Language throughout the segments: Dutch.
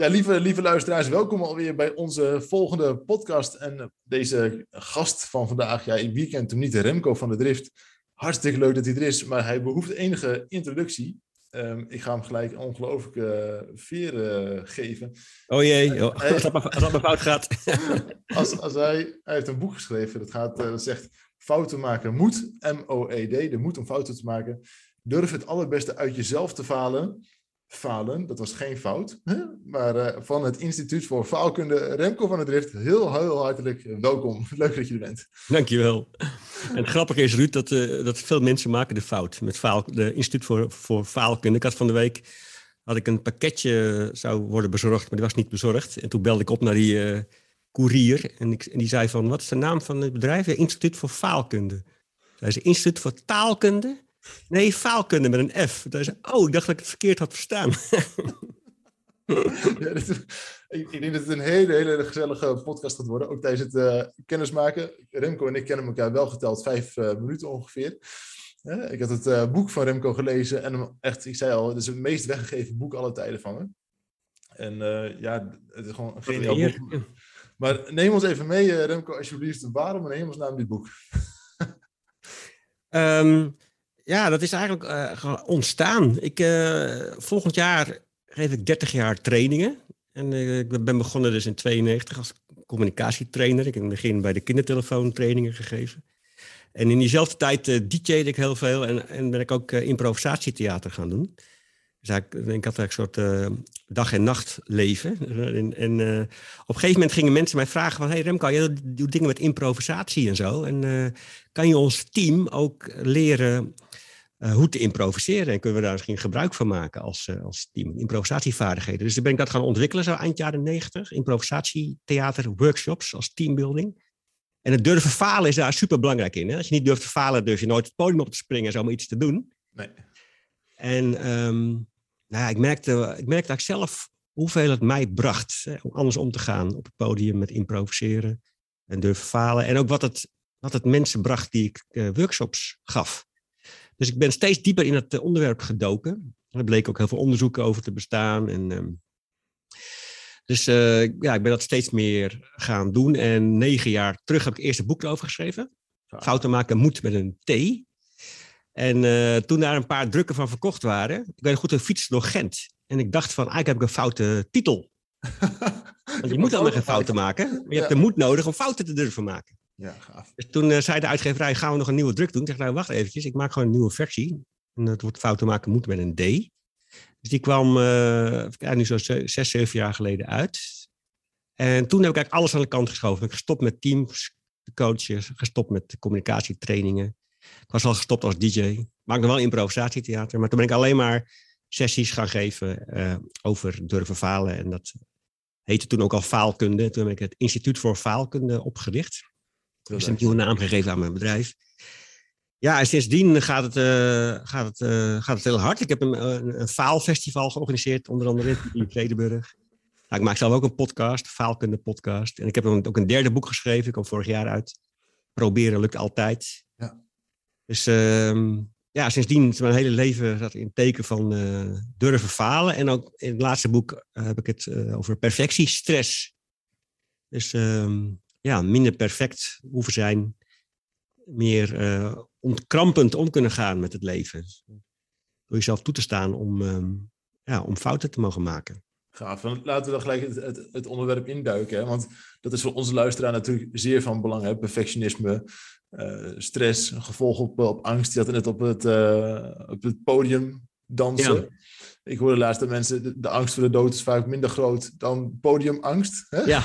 Ja, lieve, lieve luisteraars, welkom alweer bij onze volgende podcast. En deze gast van vandaag, ja, in weekend hem niet, Remco van de Drift. Hartstikke leuk dat hij er is, maar hij behoeft enige introductie. Um, ik ga hem gelijk ongelooflijke uh, veer uh, geven. Oh jee, oh, hij, als, dat maar, als dat maar fout gaat. als, als hij, hij heeft een boek geschreven, dat, gaat, uh, dat zegt fouten maken moet, M-O-E-D, de moed om fouten te maken. Durf het allerbeste uit jezelf te falen falen. Dat was geen fout. Hè? Maar uh, van het Instituut voor Faalkunde, Remco van het Drift, heel, heel hartelijk welkom. Leuk dat je er bent. Dankjewel. En het grappige is, Ruud, dat, uh, dat veel mensen maken de fout met faal, de Instituut voor, voor Faalkunde. Ik had van de week had ik een pakketje zou worden bezorgd, maar die was niet bezorgd. En toen belde ik op naar die uh, koerier en, ik, en die zei van, wat is de naam van het bedrijf? Instituut voor Faalkunde. Zei ze, Instituut voor Taalkunde? Nee, faalkunde met een F. Zei, oh, ik dacht dat ik het verkeerd had verstaan. ja, dit, ik, ik, denk dat het een hele, hele gezellige podcast gaat worden. Ook tijdens het uh, kennismaken. Remco en ik kennen elkaar wel geteld vijf uh, minuten ongeveer. Uh, ik had het uh, boek van Remco gelezen. En hem echt, ik zei al, het is het meest weggegeven boek alle tijden van hem. En ja, het is gewoon een geniaal boek. Maar neem ons even mee, Remco, alsjeblieft. Waarom in hemelsnaam dit boek? um... Ja, dat is eigenlijk uh, ontstaan. Ik, uh, volgend jaar geef ik 30 jaar trainingen. En uh, ik ben begonnen dus in 92 als communicatietrainer. Ik heb in het begin bij de kindertelefoon trainingen gegeven. En in diezelfde tijd uh, ik heel veel en, en ben ik ook improvisatietheater gaan doen. Dus ik, ik had een soort dag- en nachtleven. En, en op een gegeven moment gingen mensen mij vragen van... hey Remco, je doet dingen met improvisatie en zo. En kan je ons team ook leren uh, hoe te improviseren. En kunnen we daar misschien gebruik van maken als, uh, als team. Improvisatievaardigheden. Dus dan ben ik dat gaan ontwikkelen zo eind jaren negentig. Improvisatietheater, workshops als teambuilding. En het durven falen is daar super belangrijk in. Hè? Als je niet durft te falen, durf je nooit het podium op te springen zo om iets te doen. Nee. En um, nou ja, ik, merkte, ik merkte ook zelf hoeveel het mij bracht hè, om anders om te gaan op het podium met improviseren en durven falen. En ook wat het, wat het mensen bracht die ik uh, workshops gaf. Dus ik ben steeds dieper in het eh, onderwerp gedoken. Er bleek ook heel veel onderzoeken over te bestaan. En, um, dus uh, ja, ik ben dat steeds meer gaan doen. En negen jaar terug heb ik eerst een boek erover geschreven. Ja. Fouten maken moet met een T. En uh, toen daar een paar drukken van verkocht waren, ik ben goed een fiets door Gent. En ik dacht van, eigenlijk heb ik een foute titel. Want je moet dan geen fouten maken. Maar je ja. hebt de moed nodig om fouten te durven maken. Ja, gaaf. Dus toen uh, zei de uitgeverij, gaan we nog een nieuwe druk doen? Ik zeg, nou wacht eventjes, ik maak gewoon een nieuwe versie. En dat wordt fouten maken moet met een D. Dus die kwam ja, nu zo zes, zeven jaar geleden uit. En toen heb ik eigenlijk alles aan de kant geschoven. Ik gestopt met teams, coaches, gestopt met communicatietrainingen. Ik was al gestopt als DJ. Maak nog wel improvisatietheater. Maar toen ben ik alleen maar sessies gaan geven uh, over durven falen. En dat heette toen ook al faalkunde. Toen heb ik het Instituut voor Faalkunde opgericht. Dus een nieuwe naam gegeven aan mijn bedrijf. Ja, en sindsdien gaat het, uh, gaat het, uh, gaat het heel hard. Ik heb een, een, een faalfestival georganiseerd, onder andere in Vredenburg. Nou, ik maak zelf ook een podcast, Faalkunde podcast. En ik heb ook een derde boek geschreven, ik kwam vorig jaar uit. Proberen lukt altijd. Ja. Dus uh, ja, sindsdien is mijn hele leven zat in het teken van uh, durven falen. En ook in het laatste boek heb ik het over perfectiestress. Dus ehm, ja, minder perfect hoeven zijn, meer uh, ontkrampend om kunnen gaan met het leven. Door jezelf toe te staan om, um, ja, om fouten te mogen maken. Gaaf. Laten we dan gelijk het, het, het onderwerp induiken. Hè? Want dat is voor onze luisteraar natuurlijk zeer van belang. Hè? Perfectionisme, uh, stress, gevolg op, op angst. Je had het net op het, uh, op het podium dansen. Ja. Ik hoorde laatst dat mensen, de, de, angst voor de dood is vaak minder groot dan podiumangst. Hè? Ja.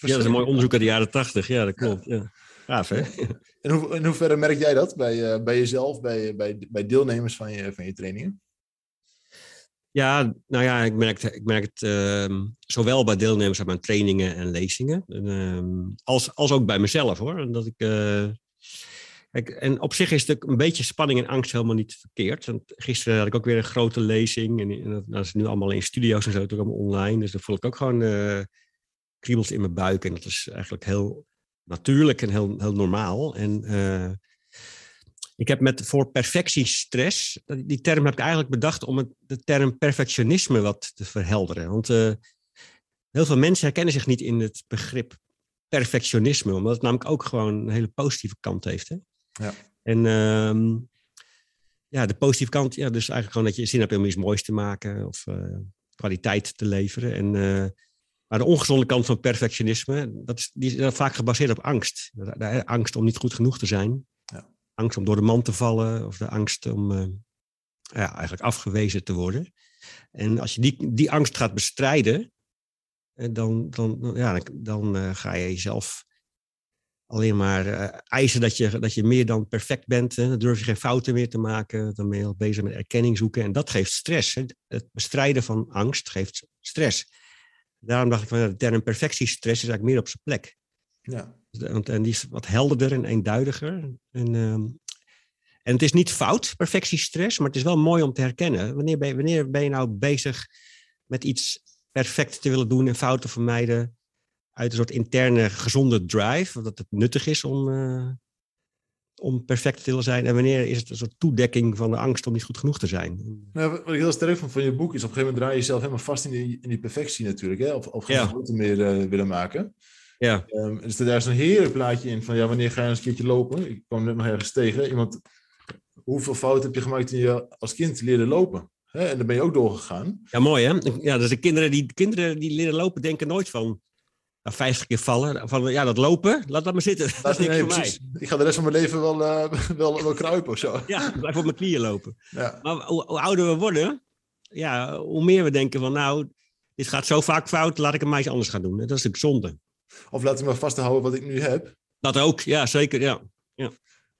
ja, dat is een mooi onderzoek uit de jaren tachtig. Ja, dat klopt. Ja. Gaaf, hè? In, hoe, in hoeverre merk jij dat bij, uh, bij jezelf, bij, bij, bij deelnemers van je, van je trainingen? Ja, nou ja, ik merk, ik merk het ehm, zowel bij deelnemers aan mijn trainingen en lezingen, ehm, als, als ook bij mezelf hoor. Dat ik, uh, en op zich is het een beetje spanning en angst helemaal niet verkeerd. Want gisteren had ik ook weer een grote lezing en, dat, is nu allemaal in studio's en zo, ook allemaal online. Dus dan voel ik ook gewoon uh, kriebels in mijn buik en dat is eigenlijk heel natuurlijk en heel, heel normaal. En uh, ik heb met voor perfectiestress, die term heb ik eigenlijk bedacht om het, de term perfectionisme wat te verhelderen. Want uh, heel veel mensen herkennen zich niet in het begrip perfectionisme, omdat het namelijk ook gewoon een hele positieve kant heeft. Hè? Ja. En uh, ja, de positieve kant, ja, dus eigenlijk gewoon dat je zin hebt om iets moois te maken of uh, kwaliteit te leveren. En, uh, maar de ongezonde kant van perfectionisme, dat is, die is vaak gebaseerd op angst. De, de angst om niet goed genoeg te zijn. Ja angst om door de man te vallen of de angst om uh, ja, eigenlijk afgewezen te worden. En als je die, die angst gaat bestrijden, eh, dan, dan, ja, dan uh, ga je jezelf alleen maar eisen dat je, dat je meer dan perfect bent. Hè. Dan durf je geen fouten meer te maken. Dan ben je al bezig met erkenning zoeken. En dat geeft stress. Hè. Het bestrijden van angst geeft stress. Daarom dacht ik van de term perfectiestress is eigenlijk meer op zijn plek. Ja. En die is wat helderder en eenduidiger. En, ehm, en het is niet fout, perfectiestress, maar het is wel mooi om te herkennen. Wanneer ben, je, wanneer ben je nou bezig met iets perfect te willen doen en fouten vermijden uit een soort interne gezonde drive, dat het nuttig is om, uh, om perfect te willen zijn. En wanneer is het een soort toedekking van de angst om niet goed genoeg te zijn? Nou, wat ik heel sterk vond van je boek is op een gegeven moment draai je jezelf helemaal vast in die, in die perfectie natuurlijk. Hè? Of, of geen ja. fouten meer uh, willen maken. Ja. Um, dus daar is een heerlijk plaatje in van ja, wanneer ga je eens een keertje lopen? Ik kwam net nog ergens tegen. Iemand, hoeveel fouten heb je gemaakt toen je als kind leerde lopen? En dan ben je ook doorgegaan. Ja, mooi hè? Ja, dus de kinderen die, kinderen die leren lopen denken nooit van nou, 50 keer vallen. Van ja, dat lopen, laat dat maar zitten. Dat, is niks nee, voor precies. mij. Ik ga de rest van mijn leven wel, uh, wel, wel kruipen of zo. Ja, blijf op mijn knieën lopen. Ja. Maar hoe, hoe ouder we worden, ja, hoe meer we denken van nou, dit gaat zo vaak fout, laat ik het maar anders gaan doen. Dat is natuurlijk zonde. Of laat ik me vasthouden wat ik nu heb. Dat ook, ja, zeker, ja. ja.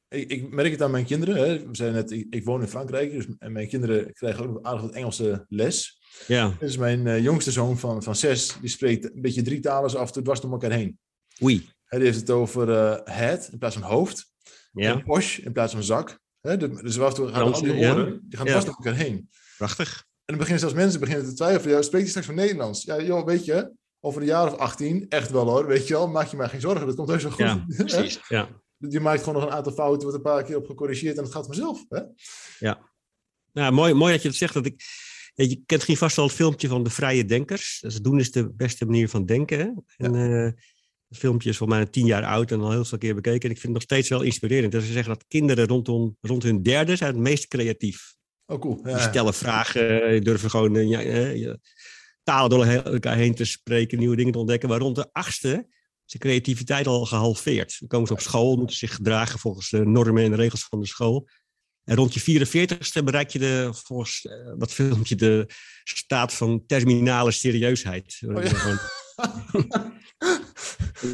Ik, ik merk het aan mijn kinderen. Hè. We zijn net, ik, ik, woon in Frankrijk, dus en mijn kinderen krijgen ook nog aardig wat Engelse les. Ja. Dus mijn uh, jongste zoon van, van zes, die spreekt een beetje drie talen af en toe dwars door elkaar heen. Oei. Hij heeft het over uh, head in plaats van hoofd. Ja. En posh in plaats van zak. Hè, dus af en toe gaan al die die gaan dwars door elkaar heen. Prachtig. En dan beginnen zelfs mensen beginnen te twijfelen. Ja, spreekt hij straks van Nederlands? Ja, joh, weet je, over een jaar of 18, echt wel hoor, weet je wel, maak je maar geen zorgen, dat komt heus wel goed. Ja, precies, ja. Je maakt gewoon nog een aantal fouten, wordt een paar keer op gecorrigeerd en het gaat vanzelf. Hè? Ja, nou, mooi, mooi dat je dat zegt. Dat ik, je kent misschien vast wel het filmpje van de vrije denkers. Dus doen is de beste manier van denken. Hè? En, ja. uh, het filmpje is voor mij tien jaar oud en al heel veel keer bekeken. En ik vind het nog steeds wel inspirerend. Dat ze zeggen dat kinderen rondom, rond hun derde zijn het meest creatief. Oh, cool. Ja. Die stellen vragen, durven gewoon... Uh, ja, talen door elkaar heen te spreken, nieuwe dingen te ontdekken. Maar rond de achtste is de creativiteit al gehalveerd. Dan komen ze op school, moeten zich gedragen volgens de normen en regels van de school. En rond je 44ste bereik je de, volgens uh, dat filmpje de staat van terminale serieusheid. Oh, ja.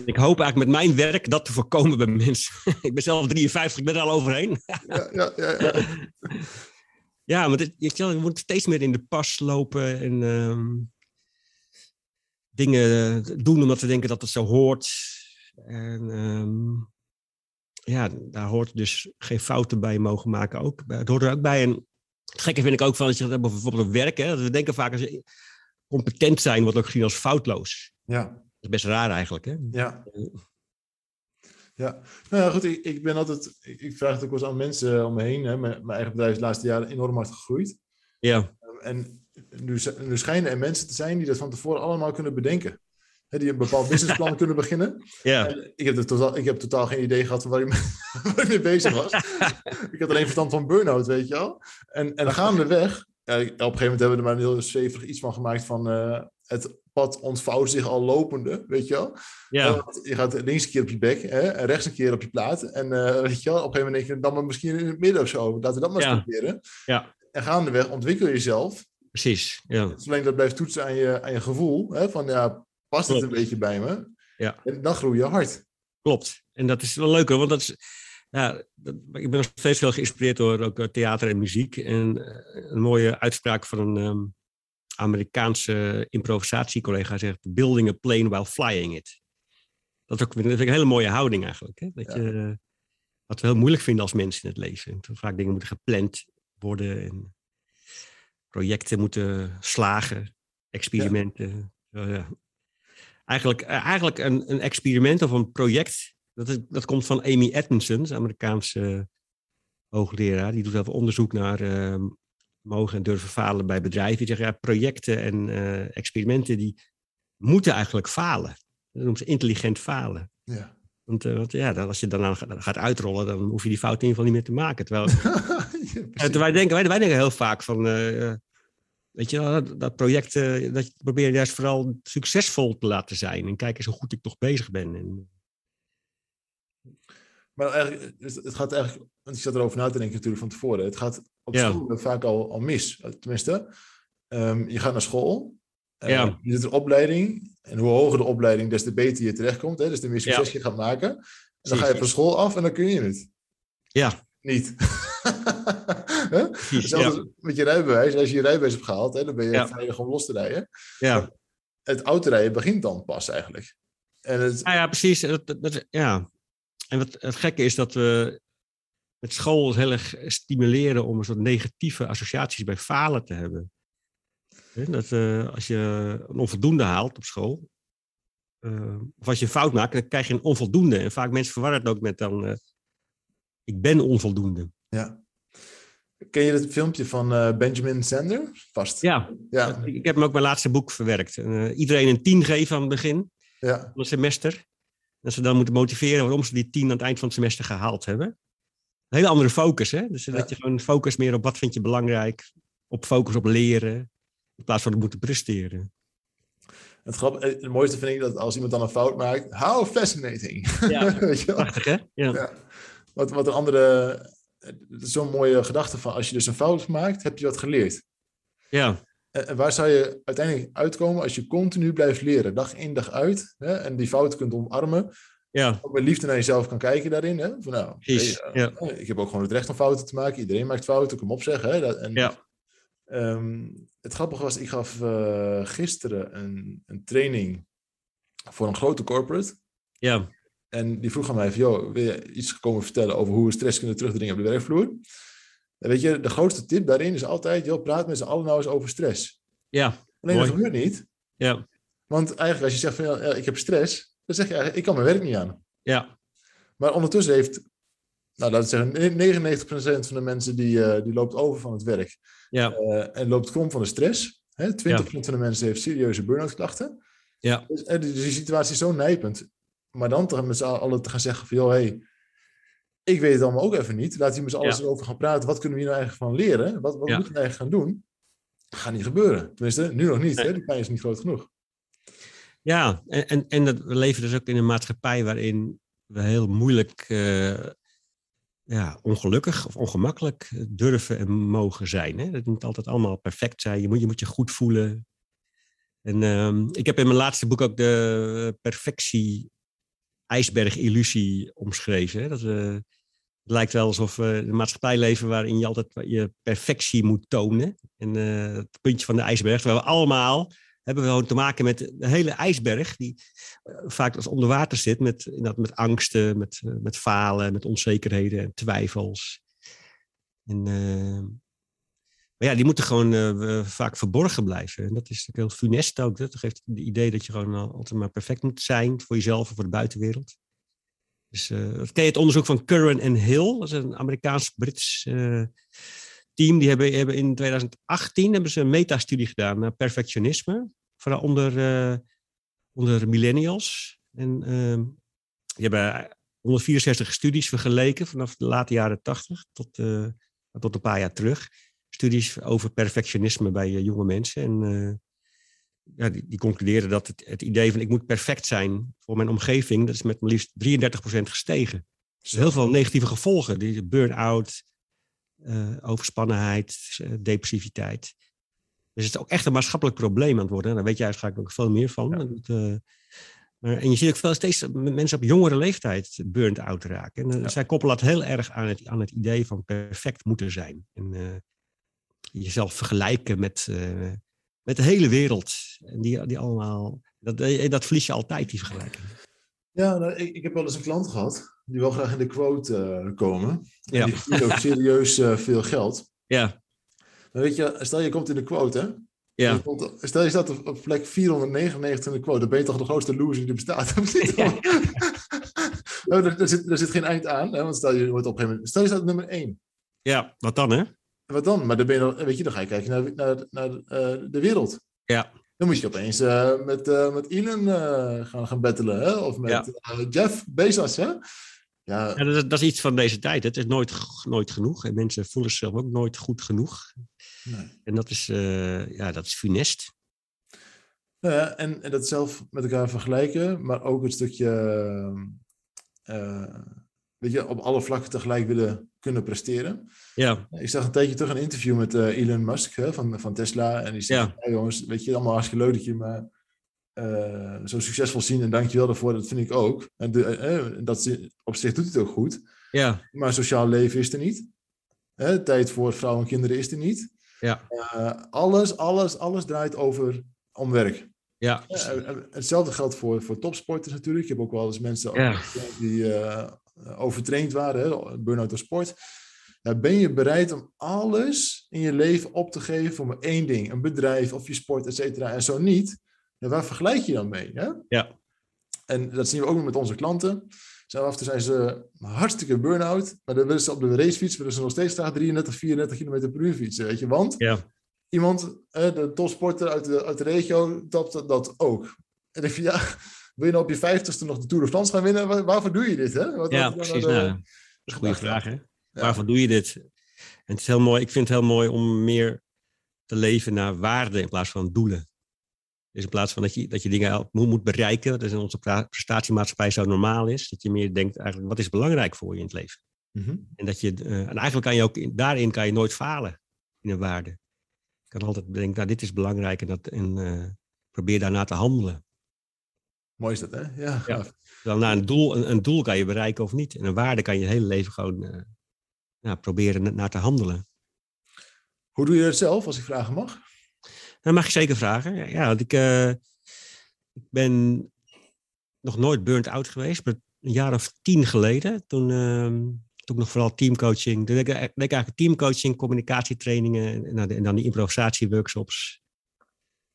ik hoop eigenlijk met mijn werk dat te voorkomen bij mensen. ik ben zelf 53, ik ben er al overheen. ja, ja, ja, ja. ja, maar dit, je, moet steeds meer in de pas lopen. En, uh, dingen doen omdat we denken dat het zo hoort. En um, ja, daar hoort dus geen fouten bij mogen maken ook. Het hoort er ook bij. En het gekke vind ik ook van dat je bijvoorbeeld op werk, hè, dat we denken vaak als je competent zijn, wordt ook gezien als foutloos. Ja. Dat is best raar eigenlijk, hè? Ja. Ja, nou ja, goed, ik, ik ben altijd, ik, ik, vraag het ook wel eens aan mensen om me heen. Hè. Mijn, mijn eigen bedrijf is de laatste jaren enorm hard gegroeid. Ja. En nu, nu schijnen er mensen te zijn die dat van tevoren allemaal kunnen bedenken. Die een bepaald businessplan kunnen beginnen. Ja. En ik, heb totaal, ik heb totaal geen idee gehad van waar ik, mee bezig was. ik had alleen verstand van burn-out, weet je wel. En, en gaandeweg, ja, op een gegeven moment hebben we er maar een heel zweverig iets van gemaakt van... Uh, het pad ontvouwt zich al lopende, weet je wel. Ja. Uh, je gaat links een keer op je bek hè, en rechts een keer op je plaat. En uh, weet je wel, op een gegeven moment denk je, dan maar misschien in het midden of zo. Laten we dat maar eens proberen. Ja. En gaandeweg ontwikkel je jezelf Precies, ja. Zolang dat blijft toetsen aan je, aan je gevoel, hè, van ja, past het een beetje bij me? Ja. En dan groei je hard. Klopt. En dat is wel leuk hoor, want dat is, ja, dat, ik ben nog steeds veel geïnspireerd door ook theater en muziek. En uh, een mooie uitspraak van een um, Amerikaanse improvisatiecollega zegt: building a plane while flying it. Dat, ook, dat vind ik een hele mooie houding eigenlijk. Hè? Dat je, wat we heel moeilijk vinden als mensen in het leven. Dat vaak dingen moeten gepland worden en projecten moeten slagen, experimenten. Ja. Eigenlijk, eigenlijk een, een experiment of een project, dat, is, dat komt van Amy Edmondson, een Amerikaanse hoogleraar. Die doet heel veel onderzoek naar uh, mogen en durven falen bij bedrijven. Die zeggen, ja, projecten en uh, experimenten die moeten eigenlijk falen. Dat noemen ze intelligent falen. Ja. Want, uh, want ja, dan, als je dan gaat uitrollen, dan hoef je die fout in ieder geval niet meer te maken. Terwijl, ja, wij, denken, wij, wij denken heel vaak van, weet je dat, dat project, dat je probeer juist vooral succesvol te laten zijn. En kijken hoe goed ik toch bezig ben. En, maar eigenlijk, het gaat eigenlijk, want ik zat erover na te denken natuurlijk van tevoren. Het gaat op ja. school vaak al, al mis. Tenminste, um, je gaat naar school. Uh, ja. Je zit in opleiding. En hoe hoger de opleiding, des te beter je terechtkomt. Hè? Dus de meer succes ja. je gaat maken. En dan ga je van school af en dan kun je het. Ja. Niet. Zelfs met je rijbewijs. Als je je rijbewijs hebt gehaald, hè, dan ben je veilig om los te rijden. Ja. Het autorijden begint dan pas eigenlijk. En het... ja, ja, precies. Dat, dat, ja. En wat het gekke is dat we met school heel erg stimuleren om een soort negatieve associaties bij falen te hebben. Dat uh, als je een onvoldoende haalt op school, uh, of als je een fout maakt, dan krijg je een onvoldoende. En vaak mensen verwarren het ook met dan, uh, ik ben onvoldoende. Ja. Ken je het filmpje van Benjamin Sander? Vast. Ja, ja. ik heb hem ook mijn laatste boek verwerkt. iedereen een tien geven aan het begin ja. van het semester. Dat ze dan moeten motiveren waarom ze die tien aan het eind van het semester gehaald hebben. Een hele andere focus, hè? Dus dat je gewoon focus meer op wat vind je belangrijk. Op focus op leren. In plaats van het moeten presteren. Het, grap, het mooiste vind ik dat als iemand dan een fout maakt. How fascinating. Ja, prachtig hè? Ja. ja. Wat, wat een andere... Zo'n mooie gedachte van als je dus een fout maakt, heb je wat geleerd. Ja. En waar zou je uiteindelijk uitkomen als je continu blijft leren, dag in dag uit, hè, en die fouten kunt omarmen, ja. ook met liefde naar jezelf kan kijken daarin. Hè, van, nou, Precies, hey, uh, ja. Ik heb ook gewoon het recht om fouten te maken. Iedereen maakt fouten, kom opzeggen. Hè, dat, en, ja. um, het grappige was, ik gaf uh, gisteren een, een training voor een grote corporate. Ja. En die vroeg aan mij van, joh, wil je iets komen vertellen over hoe we stress kunnen terugdringen op de werkvloer? En weet je, de grootste tip daarin is altijd, joh, praat met z'n allen nou eens over stress. Ja, Alleen mooi. dat gebeurt niet. Ja. Want eigenlijk als je zegt van, ja, ik heb stress, dan zeg je eigenlijk, ik kan mijn werk niet aan. Ja. Maar ondertussen heeft, nou laten we zeggen, 99% van de mensen die, uh, die loopt over van het werk. Ja. Uh, en loopt krom van de stress. Hè? 20% ja. van de mensen heeft serieuze burn-out klachten. Ja. Dus, uh, die, die situatie is zo nijpend. Maar dan te, met z'n allen te gaan zeggen van, joh, hey, ik weet het allemaal ook even niet. Laten we met z'n allen ja. erover gaan praten. Wat kunnen we hier nou eigenlijk van leren? Wat, wat ja. moeten we eigenlijk gaan doen? Dat gaat niet gebeuren. Tenminste, nu nog niet. Hè? Die pijn is niet groot genoeg. Ja, en, en, en dat, we leven dus ook in een maatschappij waarin we heel moeilijk, uh, ja, ongelukkig of ongemakkelijk durven en mogen zijn. Hè? Dat moet altijd allemaal perfect zijn. Je moet je, moet je goed voelen. En uh, ik heb in mijn laatste boek ook de perfectie ijsberg-illusie omschreven. Hè? Dat we, het lijkt wel alsof we een maatschappij leven waarin je altijd je perfectie moet tonen. En uh, het puntje van de ijsberg, terwijl we allemaal hebben we gewoon te maken met de hele ijsberg, die uh, vaak als onder water zit, met, met angsten, met, met falen, met onzekerheden en twijfels. En, maar ja, die moeten gewoon vaak verborgen blijven. En dat is natuurlijk heel funest ook. Dat geeft het idee dat je gewoon altijd maar perfect moet zijn voor jezelf en voor de buitenwereld. Dus dat ken je het onderzoek van Curran en Hill, dat is een Amerikaans-Brits team, die hebben, hebben in 2018 hebben ze een metastudie gedaan naar perfectionisme, vooral onder, onder millennials. En uh, die hebben 164 studies vergeleken vanaf de late jaren 80 tot, tot een paar jaar terug. Studies over perfectionisme bij jonge mensen. En ja, die, die concludeerden dat het, het idee van ik moet perfect zijn voor mijn omgeving, dat is met maar liefst 33% gestegen. Dus heel veel negatieve gevolgen. Die burn-out, uh, overspannenheid, uh, depressiviteit. Dus het is ook echt een maatschappelijk probleem aan het worden. Daar weet jij waarschijnlijk ook veel meer van. Ja. Dat, uh, maar, en je ziet ook veel steeds mensen op jongere leeftijd burn-out raken. En ja. zij koppelen dat heel erg aan het, aan het idee van perfect moeten zijn. En jezelf vergelijken met, met de hele wereld. En die, die allemaal, dat, dat verlies je altijd, die vergelijking. Ja, nou, ik, ik, heb wel eens een klant gehad die wil graag in de quote uh, komen. Ja. Die verdient ook serieus uh, veel geld. Ja. Maar weet je, stel je komt in de quote, hè? Ja. Stel je staat op, op plek 499 in de quote, dan ben je toch de grootste loser die bestaat. Ja. nou, er, er, zit, er zit geen eind aan, hè? want stel je wordt op een gegeven moment, stel je staat op nummer 1. Ja, wat dan hè? Wat dan? Maar dan ben je dan, weet je, dan ga je kijken naar, naar, naar uh, de wereld. Ja. Dan moet je opeens uh, met, uh, met Elon gaan, gaan battelen, hè? of met ja. Jeff Bezos. Hè? Ja. ja dat, is, dat, is, iets van deze tijd. Het is nooit, nooit genoeg. En mensen voelen zichzelf ook nooit goed genoeg. Nee. En dat is, ja, dat is funest. Ja, en, en dat zelf met elkaar vergelijken, maar ook een stukje, weet je, op alle vlakken tegelijk willen kunnen presteren. Ja. Ik zag een tijdje terug een interview met uh, Elon Musk hè, van, van Tesla. En die zei, ja. jongens, weet je, allemaal hartstikke leuk dat je me uh, zo succesvol zien en dankjewel daarvoor, dat vind ik ook. En de, uh, dat, op zich doet het ook goed. Ja. Maar sociaal leven is er niet. Hè, tijd voor vrouwen en kinderen is er niet. Ja. Alles, alles, alles draait over om werk. Ja. hetzelfde geldt voor, voor topsporters natuurlijk. Ik heb ook wel eens mensen ja. die overtraind waren, burn-out door sport. Ja, ben je bereid om alles in je leven op te geven voor maar één ding? Een bedrijf of je sport, et cetera. En zo niet, ja, waar vergelijk je dan mee? Hè? Ja. En dat zien we ook met onze klanten. Zijn af en toe zijn ze hartstikke burn-out, maar dan willen ze op de racefiets willen ze nog steeds graag 33, 34 km per uur fietsen, weet je? Want ja. iemand, de topsporter uit de, uit de regio, tapt dat ook. En denk je, ja, wil je nou op je vijftigste nog de Tour de France gaan winnen? Waar, waarvoor doe je dit? Hè? Wat, ja, precies. Nou, dat is een goede vraag, hè? Ja. Waarvoor doe je dit? En het is heel mooi, ik vind het heel mooi om meer te leven naar waarde in plaats van doelen. Dus in plaats van dat je, dat je dingen moet bereiken, dat is in onze prestatiemaatschappij zo normaal is, dat je meer denkt eigenlijk, wat is belangrijk voor je in het leven? Mm -hmm. En, dat je, uh, en eigenlijk kan je ook, daarin kan je nooit falen in een waarde. Je kan altijd denken, nou dit is belangrijk en, dat, en uh, probeer daarna te handelen. Mooi is dat, hè? Ja. ja. Dan naar een doel, een, een, doel kan je bereiken of niet. En een waarde kan je het hele leven gewoon uh, nou, proberen naar te handelen. Hoe doe je dat zelf, als ik vragen mag? Dat mag je zeker vragen. Ja, want ik, uh, ik ben nog nooit burnt out geweest. Maar een jaar of tien geleden, toen, uh, toen nog vooral teamcoaching. Toen deed ik, deed ik eigenlijk teamcoaching, communicatietrainingen en, en dan die improvisatieworkshops.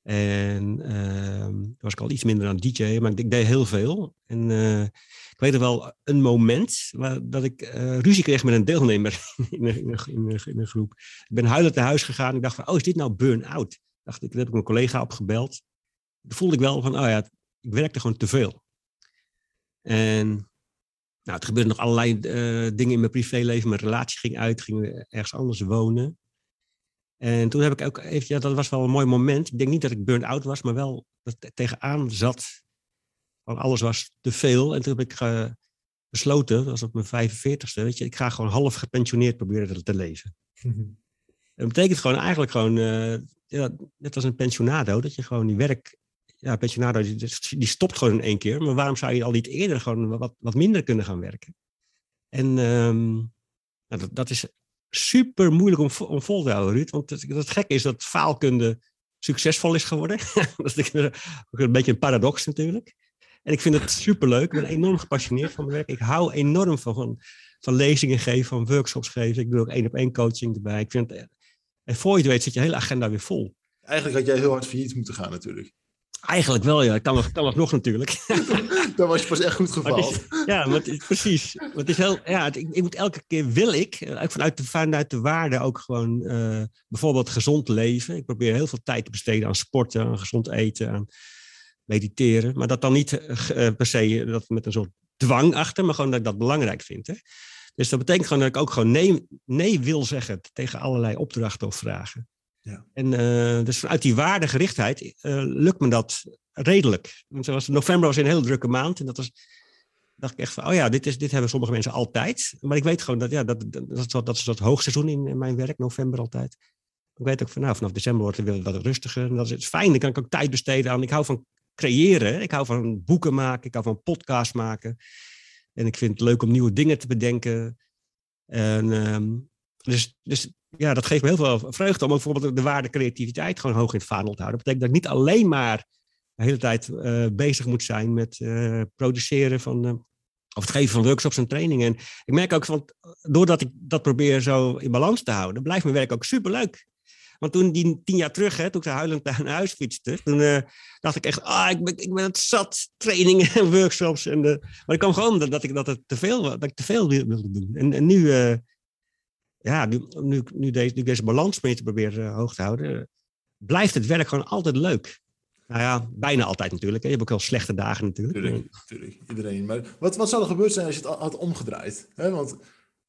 En uh, was ik al iets minder aan DJ, maar ik, deed heel veel. En uh, ik weet er wel een moment waar, dat ik uh, ruzie kreeg met een deelnemer in een, in, in, groep. Ik ben huilend naar huis gegaan. Ik dacht van, oh, is dit nou burn-out? Dacht ik, daar heb ik mijn collega opgebeld. Toen voelde ik wel van, oh ja, ik werkte gewoon te veel. En nou, het gebeurde nog allerlei uh, dingen in mijn privéleven. Mijn relatie ging uit, ging ergens anders wonen. En toen heb ik ook even, ja, dat was wel een mooi moment. Ik denk niet dat ik burn-out was, maar wel dat ik tegenaan zat. Van alles was te veel. En toen heb ik uh, besloten, dat was op mijn 45ste, weet je, ik ga gewoon half gepensioneerd proberen te leven. Dat betekent gewoon eigenlijk gewoon, uh, ja, net als een pensionado, dat je gewoon die werk, ja, pensionado, die, die, stopt gewoon in één keer. Maar waarom zou je al niet eerder gewoon wat, wat minder kunnen gaan werken? En um, nou, dat, dat is super moeilijk om, vol te houden, Ruud. Want het, het gekke is dat faalkunde succesvol is geworden. dat is een beetje een paradox natuurlijk. En ik vind het superleuk. Ik ben enorm gepassioneerd van mijn werk. Ik hou enorm van, van, lezingen geven, van workshops geven. Ik doe ook één op één coaching erbij. Ik vind en voor je het weet zit je hele agenda weer vol. Eigenlijk had jij heel hard failliet moeten gaan natuurlijk. Eigenlijk wel, ja. Kan nog, kan nog, nog natuurlijk. Dan was je pas echt goed gevallen. ja, maar precies. Maar het is heel, ja, het, ik, ik, moet elke keer wil ik, eh, vanuit de, vanuit de waarde ook gewoon uh, bijvoorbeeld gezond leven. Ik probeer heel veel tijd te besteden aan sporten, aan gezond eten, aan mediteren. Maar dat dan niet uh, per se dat met een soort dwang achter, maar gewoon dat ik dat belangrijk vind. Hè. Dus dat betekent gewoon dat ik ook gewoon nee, nee wil zeggen tegen allerlei opdrachten of vragen. Ja. En uh, dus vanuit die waardegerichtheid uh, lukt me dat redelijk. Want zoals november was een heel drukke maand. En dat was, dacht ik echt van, oh ja, dit, is, dit hebben sommige mensen altijd. Maar ik weet gewoon dat, ja, dat, dat, dat, dat is dat hoogseizoen in, in mijn werk, november altijd. Ik weet ook nou, vanaf december wordt het weer wat rustiger. En dat is fijn, dan kan ik ook tijd besteden aan. Ik hou van creëren. Ik hou van boeken maken. Ik hou van podcasts maken. En ik vind het leuk om nieuwe dingen te bedenken. En, um, dus, dus ja, dat geeft me heel veel vreugde om bijvoorbeeld de waarde creativiteit gewoon hoog in het vaandel te houden. Dat betekent dat ik niet alleen maar de hele tijd uh, bezig moet zijn met uh, produceren van, uh, of het geven van workshops en trainingen. En ik merk ook van, doordat ik dat probeer zo in balans te houden, blijft mijn werk ook superleuk. Want toen, die tien jaar terug, hè, toen ik zo huilend naar huis fietste, toen uh, dacht ik echt, ah, ik ben, ik ben het zat, trainingen en workshops. En de, maar ik kwam gewoon dat, ik dat te veel, dat ik te veel wilde doen. En, en nu, uh, ja, nu, nu, nu, deze, nu deze balans mee te proberen uh, hoog te houden, blijft het werk gewoon altijd leuk. Nou ja, bijna altijd natuurlijk. Hè. Je hebt ook wel slechte dagen natuurlijk. Tuurlijk, tuurlijk. iedereen. Maar wat, wat zou er gebeurd zijn als je het had omgedraaid? Want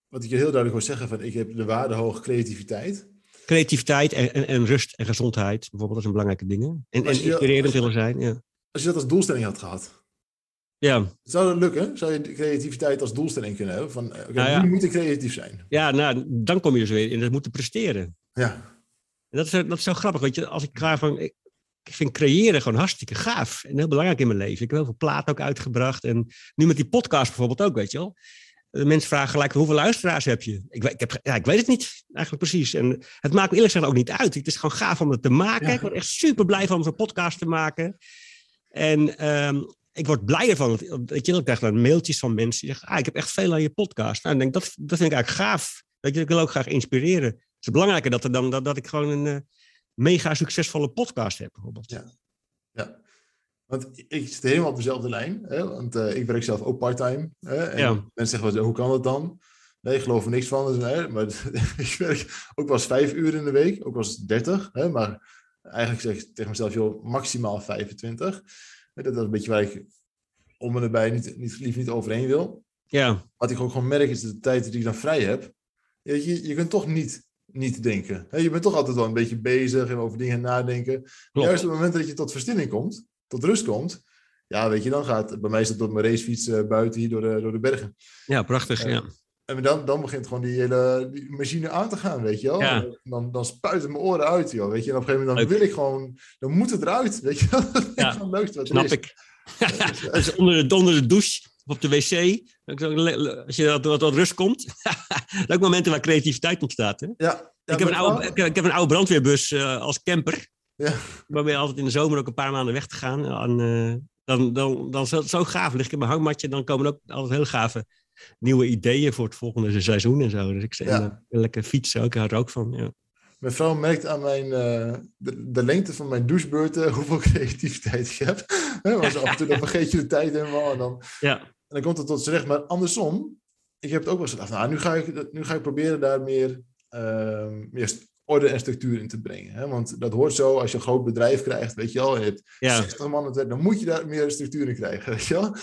wat ik je heel duidelijk wil zeggen, van ik heb de waarde hoge creativiteit creativiteit en, en, en, rust en gezondheid, bijvoorbeeld, dat zijn belangrijke dingen. En, en inspirerend willen zijn, ja. Als je dat als doelstelling had gehad, ja. zou dat lukken? Zou je creativiteit als doelstelling kunnen hebben? Van, okay, nou ja. nu moet ik creatief zijn. Ja, nou, dan kom je dus weer in het moeten presteren. Ja. En dat is, dat is zo grappig, weet je, als ik ga van... Ik, ik vind creëren gewoon hartstikke gaaf en heel belangrijk in mijn leven. Ik heb heel veel plaat ook uitgebracht. En nu met die podcast bijvoorbeeld ook, weet je wel. De mensen vragen gelijk, hoeveel luisteraars heb je? Ik, ik, heb, ja, ik weet het niet, eigenlijk precies. En het maakt me eerlijk gezegd ook niet uit. Het is gewoon gaaf om het te maken. Ik word echt super blij van om zo'n podcast te maken. En um, ik word blijer van. Weet je, ik krijg dan mailtjes van mensen die zeggen, ah, ik heb echt veel aan je podcast. Nou, denk, dat, dat vind ik eigenlijk gaaf. Weet je, ik wil ook graag inspireren. Het is belangrijker dat, er dan, dat, dat ik gewoon een uh, mega succesvolle podcast heb, bijvoorbeeld. Ja, ja. Want ik zit helemaal op dezelfde lijn. Hè? Want uh, ik werk zelf ook parttime. Hè? En ja. mensen zeggen, wel, hoe kan dat dan? Nee, ik geloof er niks van. Dus, hè? Maar ik werk ook wel eens vijf uur in de week. Ook wel eens dertig. Maar eigenlijk zeg ik tegen mezelf, joh, maximaal 25. Dat is een beetje waar ik om en erbij niet, niet, lief niet overheen wil. Ja. Wat ik ook gewoon merk is de tijd die ik dan vrij heb. Je, je kunt toch niet niet denken. Je bent toch altijd wel een beetje bezig en over dingen nadenken. Juist op het moment dat je tot verstilling komt, tot rust komt, ja, weet je, dan gaat, bij mij is dat op mijn racefiets uh, buiten hier door de, door de bergen. Ja, prachtig, uh, ja. En dan, dan begint gewoon die hele die machine aan te gaan, weet je wel. Ja. Dan, dan spuit het mijn oren uit, joh, weet je. En op een gegeven moment dan wil ik gewoon, dan moet het eruit, weet je wel. Dat is ja, leukste wat snap is. ik. dus onder, de, onder de douche of op de wc, als je dat wat, wat rust komt. ook momenten waar creativiteit ontstaat, hè? Ja. ik, heb een oude, ik, ik heb een oude brandweerbus uh, als camper. Ja. Waarbij altijd in de zomer ook een paar maanden weg te gaan. En, uh, dan, dan, dan het zo gaaf. lig ik in mijn hangmatje. Dan komen ook altijd heel gave nieuwe ideeën voor het volgende seizoen en zo. Dus ik zeg, Ja. lekker fietsen ook. Ik hou er ook van. Ja. Mijn vrouw merkt aan mijn, uh, de, de, lengte van mijn douchebeurten hoeveel creativiteit ik heb. He, maar af en toe dan vergeet je de tijd helemaal. En dan, ja. en dan komt het tot z'n recht. Maar andersom, ik heb het ook wel eens gedacht. Nou, nu ga ik, nu ga ik proberen daar meer, uh, meer orde en structuur in te brengen. Hè? Want dat hoort zo, als je een groot bedrijf krijgt, weet je wel, je hebt Ja. 60 man, dan moet je daar meer structuur in krijgen, weet je wel.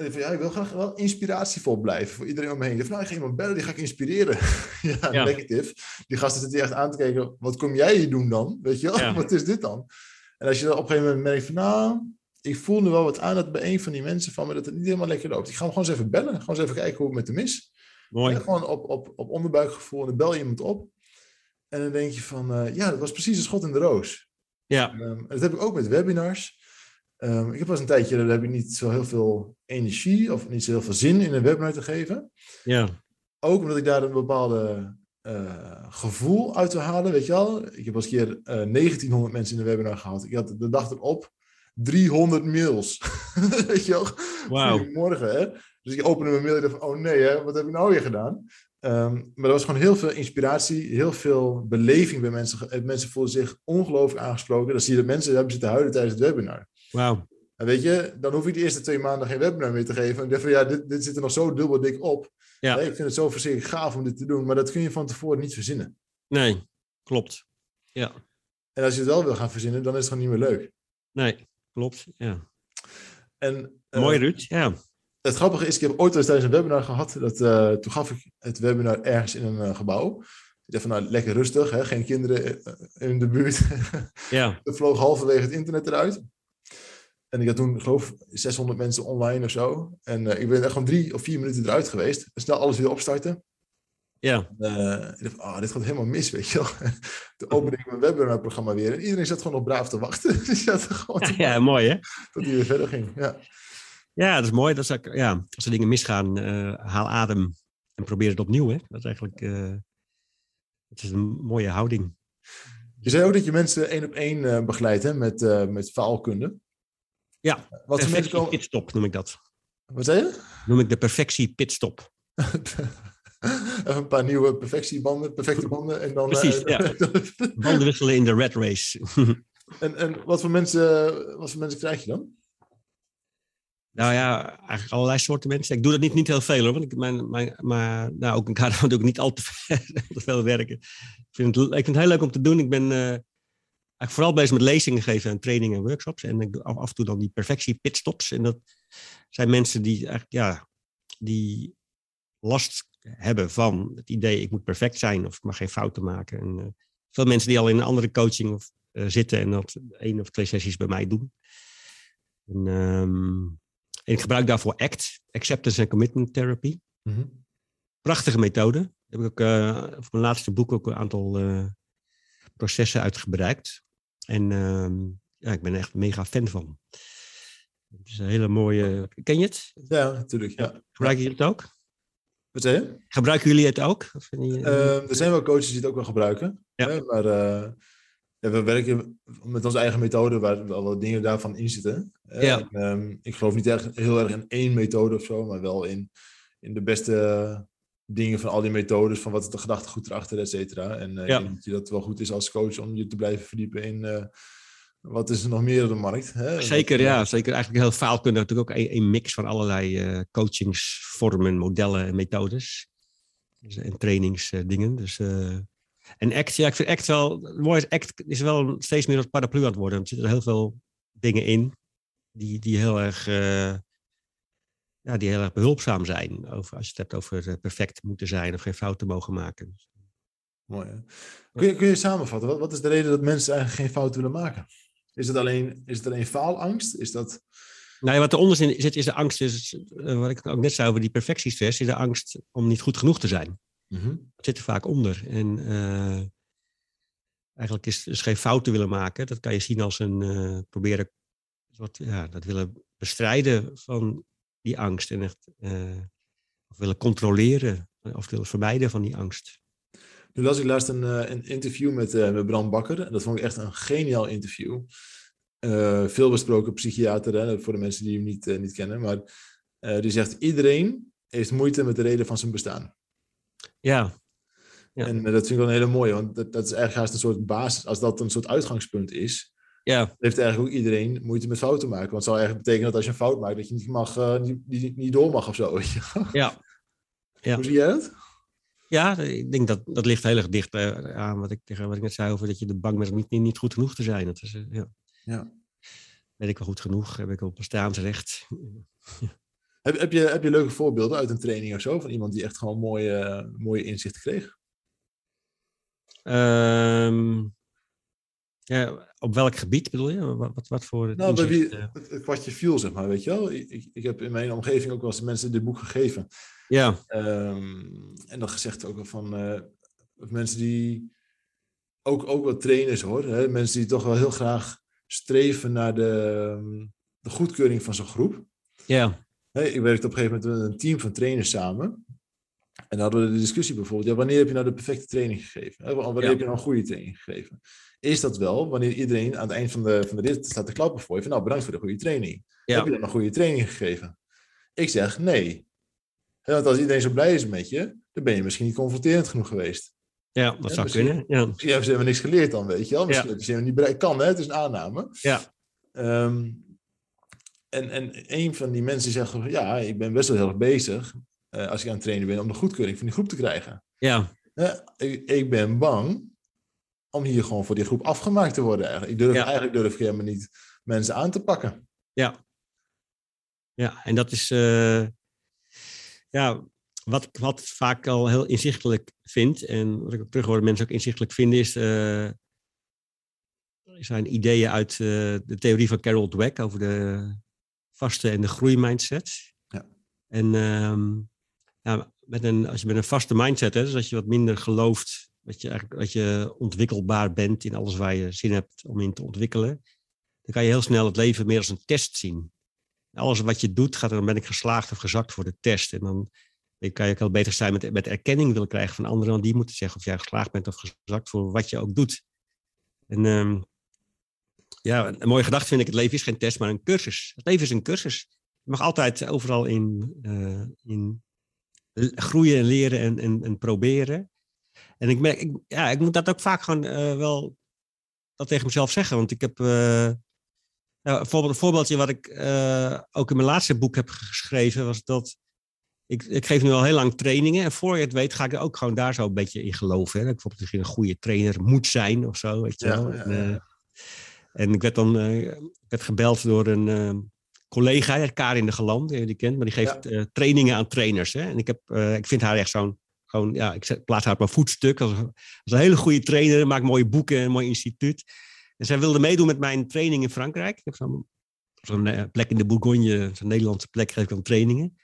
En ja, ik wil graag wel inspiratievol blijven voor iedereen om me heen. Ik nou, ik ga iemand bellen, die ga ik inspireren. ja, Ja. negative. Die gasten zitten echt aan te kijken, wat kom jij hier doen dan? Weet je wel, Ja. wat is dit dan? En als je dan op een gegeven moment merkt van, nou, ik voel nu wel wat aan dat bij een van die mensen van me dat het niet helemaal lekker loopt. Ik ga hem gewoon eens even bellen, gewoon eens even kijken hoe het met hem is. Mooi. Ja, gewoon op, op, op onderbuikgevoel en dan bel je iemand op. En dan denk je van, eh, ja, dat was precies een schot in de roos. Ja. Ehm, en dat heb ik ook met webinars. Ehm, ik heb eens een tijdje, daar heb ik niet zo heel veel energie of niet zo heel veel zin in een webinar te geven. Ja. Ook omdat ik daar een bepaalde eh, gevoel uit wil halen, weet je wel. Ik heb als keer eh 1900 mensen in de webinar gehad. Ik had de dag erop 300 mails. weet je wel. Wauw. Goedemorgen, hè. Dus ik opende mijn mail en dacht van, oh nee, hè, wat heb ik nou weer gedaan? Ehm, maar er was gewoon heel veel inspiratie, heel veel beleving bij mensen. Eh, Mensen voelden zich ongelooflijk aangesproken. Dan zie je dat mensen hebben zitten huilen tijdens het webinar. Wauw. En weet je, dan hoef ik de eerste twee maanden geen webinar meer te geven. En ik dacht van, ja, dit, dit zit er nog zo dubbel dik op. Ja. Ik vind het zo verschrikkelijk gaaf om dit te doen. Maar dat kun je van tevoren niet verzinnen. Nee, klopt. Ja. En als je het wel wil gaan verzinnen, dan is het gewoon niet meer leuk. Nee, klopt. Ja. En, eh, Mooi, Ruud. Ja. Het grappige is, ik heb ooit eens tijdens een webinar gehad. Dat, eh, toen gaf ik het webinar ergens in een eh, gebouw. Ik dacht van, nou, lekker rustig, hè? geen kinderen in de buurt. Ja. er vloog halverwege het internet eruit. En ik had toen, geloof ik, 600 mensen online of zo. En eh, ik ben echt gewoon drie of vier minuten eruit geweest. Snel alles weer opstarten. Ja. Eh, ik dacht, ah, dit gaat helemaal mis, weet je wel. Toen opende ik mijn webinarprogramma weer. En iedereen zat gewoon nog braaf te wachten. Dus zat gewoon Ja, mooi hè? tot hij weer verder ging. Ja. Ja, dat is mooi. Dat is ja, als er dingen misgaan, eh, haal adem en probeer het opnieuw. Hè? Dat is eigenlijk. Het is een mooie houding. Je zei ook dat je mensen één op één uh, begeleidt hè, met, uh, met faalkunde. Ja, Wat perfectie komen... pitstop noem ik dat. Wat zei je? Noem ik de perfectie pitstop. Een paar nieuwe perfectiebanden, perfecte banden. En dan, Precies, ja. Banden wisselen in de red race. en en wat, voor mensen, wat voor mensen krijg je dan? Nou ja, eigenlijk allerlei soorten mensen. Ik doe dat niet, niet heel veel hoor. Want ik, mijn, mijn, maar nou, ook in kader doe ik niet al te, te, veel werken. Ik vind, het, ik vind het heel leuk om te doen. Ik ben uh, eigenlijk vooral bezig met lezingen geven en trainingen en workshops. En ik doe af, en toe dan die perfectie pitstops. En dat zijn mensen die eigenlijk, ja, die last hebben van het idee ik moet perfect zijn of ik mag geen fouten maken. En, uh, veel mensen die al in een andere coaching of, uh, zitten en dat één of twee sessies bij mij doen. En, um, en ik gebruik daarvoor ACT, Acceptance and Commitment Therapy. Mm -hmm. Prachtige methode. Daar heb ik ook uh, voor mijn laatste boek ook een aantal processen uitgebreid. En uh, ja, ik ben echt mega fan van. Het is een hele mooie. Ken je het? Ja, natuurlijk. Ja. Gebruiken jullie het ook? Wat zei je? Gebruiken jullie het ook? Of je... er zijn wel coaches die het ook wel gebruiken. Ja. Hè? Maar ja, we werken met onze eigen methode waar wel wat dingen daarvan in zitten. Ja. En, um, ik geloof niet echt heel erg in één methode of zo, maar wel in, in de beste dingen van al die methodes, van wat is de gedachtegoed erachter, et cetera. En uh, ja. ik denk dat wel goed is als coach om je te blijven verdiepen in uh, wat is er nog meer op de markt. Hè? Zeker, dat, ja. Zeker eigenlijk heel faalkundig natuurlijk ook een, een mix van allerlei uh, coachingsvormen, modellen en methodes. Dus, en trainingsdingen. Dus en ACT, ja, ik vind ACT wel, mooi ACT is wel steeds meer als paraplu aan het worden. Er zitten er heel veel dingen in die, die heel erg, ja, die heel erg behulpzaam zijn. Over, als je het hebt over uh, perfect moeten zijn of geen fouten mogen maken. Mooi. Hè? Kun, je, kun je samenvatten, wat, wat is de reden dat mensen eigenlijk geen fouten willen maken? Is het alleen, is het alleen faalangst? Is dat... Nou ja, wat eronder zit, is de angst, is, uh, wat ik ook net zei over die perfectiestress, is de angst om niet goed genoeg te zijn. Mm Dat zit er vaak onder. En uh, eigenlijk is dus geen fouten willen maken. Dat kan je zien als een uh, proberen wat, ja, dat willen bestrijden van die angst. En echt uh, of willen controleren of willen vermijden van die angst. Nu las ik laatst een, een interview met, met Bram Bakker. En dat vond ik echt een geniaal interview. veel besproken psychiater, hè, voor de mensen die hem niet, niet kennen. Maar die zegt, iedereen heeft moeite met de reden van zijn bestaan. Ja. ja. En uh, dat vind ik wel een hele mooie, want dat, dat is eigenlijk haast een soort basis. Als dat een soort uitgangspunt is, ja. heeft eigenlijk ook iedereen moeite met fouten maken. Want het zou eigenlijk betekenen dat als je een fout maakt, dat je niet, mag, uh, niet, niet, niet, door mag of zo. Weet je? Ja. ja. Hoe zie jij dat? Ja, ik denk dat dat ligt heel erg dicht uh, aan wat ik, wat ik net zei over dat je de bang bent om niet, niet, goed genoeg te zijn. Dat is, ja. ja. Ben ik wel goed genoeg? Heb ik op bestaansrecht? Heb, heb, je, heb je leuke voorbeelden uit een training of zo? Van iemand die echt gewoon mooie, mooie inzichten kreeg? Um, ja, op welk gebied bedoel je? Wat, wat voor nou, bij wie het, het kwartje viel, zeg maar, weet je wel. Ik, ik heb in mijn omgeving ook wel eens mensen dit boek gegeven. Ja. Um, en dan gezegd ook wel van uh, mensen die ook, ook wel trainers hoor. Hè? Mensen die toch wel heel graag streven naar de, de goedkeuring van zo'n groep. Ja. Hey, ik werkte op een gegeven moment met een team van trainers samen. En dan hadden we de discussie bijvoorbeeld, ja, wanneer heb je nou de perfecte training gegeven? Wanneer heb je nou een goede training gegeven? Is dat wel wanneer iedereen aan het eind van de, van de rit staat te klappen voor je van nou, bedankt voor de goede training. Ja. Heb je dan een goede training gegeven? Ik zeg nee. Want als iedereen zo blij is met je, dan ben je misschien niet confronterend genoeg geweest. Ja, dat zou kunnen. Ja. Misschien hebben ze helemaal niks geleerd dan, weet je wel. Misschien ja. hebben ze helemaal niet bereikt. Kan, hè? Het is een aanname. Ja. Um, en, en een van die mensen zegt, ja, ik ben best wel heel erg bezig, uh, als ik aan het trainen ben, om de goedkeuring van die groep te krijgen. Ja. Uh, ik, ik, ben bang om hier gewoon voor die groep afgemaakt te worden. Eigenlijk, ik durf, ja. eigenlijk durf ik helemaal niet mensen aan te pakken. Ja. Ja, en dat is, uh, ja, wat ik wat vaak al heel inzichtelijk vind, en wat ik ook terug hoor mensen ook inzichtelijk vinden, is zijn ideeën uit de theorie van Carol Dweck over de vaste en de groeimindset. Ja. En um, ja, met een, als je met een vaste mindset hebt, dus als je wat minder gelooft dat je, eigenlijk, dat je ontwikkelbaar bent in alles waar je zin hebt om in te ontwikkelen, dan kan je heel snel het leven meer als een test zien. Alles wat je doet, gaat dan ben ik geslaagd of gezakt voor de test. En dan kan je ook heel beter zijn met, met erkenning willen krijgen van anderen, want die moeten zeggen of jij geslaagd bent of gezakt voor wat je ook doet. En um, ja, een mooie gedachte vind ik, het leven is geen test, maar een cursus. Het leven is een cursus. Je mag altijd overal in, uh, in groeien en leren en, en, en, proberen. En ik merk, ik, ja, ik moet dat ook vaak gewoon uh, wel dat tegen mezelf zeggen. Want ik heb uh, nou, een, een voorbeeldje wat ik ook in mijn laatste boek heb geschreven, was dat ik, ik geef nu al heel lang trainingen. En voor je het weet, ga ik er ook gewoon daar zo een beetje in geloven. Hè? Dat ik bijvoorbeeld een goede trainer moet zijn of zo. Weet je wel. Ja. En ik werd dan werd gebeld door een collega, Karin de Galan, die je kent, maar die geeft ja. trainingen aan trainers. Hè? En ik, heb, ik vind haar echt zo'n, gewoon, ja, ik plaats haar op mijn voetstuk. Als, als een hele goede trainer, maakt mooie boeken, een mooi instituut. En zij wilde meedoen met mijn training in Frankrijk. Ik heb zo'n zo plek in de Bourgogne, zo'n Nederlandse plek, geef ik dan trainingen.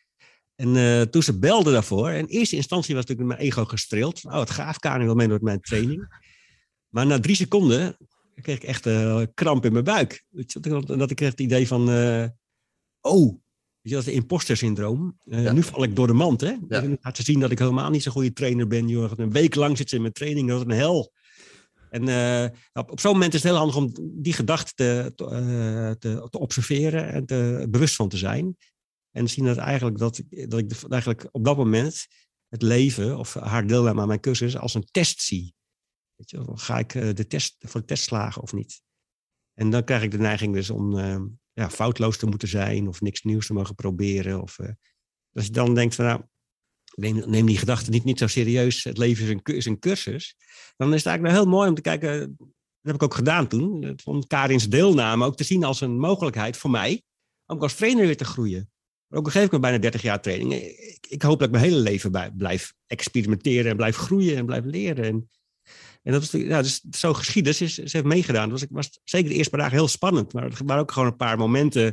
En toen ze belde daarvoor, in eerste instantie was natuurlijk mijn ego gestreeld. Oh, het gaaf, Karin wil meedoen met mijn training. Maar na drie seconden kreeg ik echt uh, kramp in mijn buik. Dat ik kreeg het idee van, oh, je, dat is het imposter syndroom. Uh, ja. Nu val ik door de mand, hè. Ja. Ik laat zien dat ik helemaal niet zo'n goede trainer ben. Joh. Een week lang zit ze in mijn training, dat is een hel. En op, op zo'n moment is het heel handig om die gedachte te, te, te, te, observeren en te, bewust van te zijn. En zien dat eigenlijk, dat, dat ik eigenlijk op dat moment het leven of haar deelname aan mijn cursus als een test zie. Weet je, ga ik eh, de test, voor de test slagen of niet? En dan krijg ik de neiging dus om uh, ja, foutloos te moeten zijn of niks nieuws te mogen proberen. Of, uh, als je dan denkt van nou, neem, neem die gedachte niet, niet zo serieus, het leven is een, is een cursus. Dan is het eigenlijk wel heel mooi om te kijken, dat heb ik ook gedaan toen, om Karins deelname ook te zien als een mogelijkheid voor mij, ook als trainer weer te groeien. Maar ook al geef ik me bijna 30 jaar training. Ik, ik hoop dat ik mijn hele leven bij, blijf experimenteren en blijf groeien en blijf leren. En en dat is, ja, dus zo geschieden. Ze, ze heeft meegedaan. Het was, was zeker de eerste paar dagen heel spannend. Maar er waren ook gewoon een paar momenten.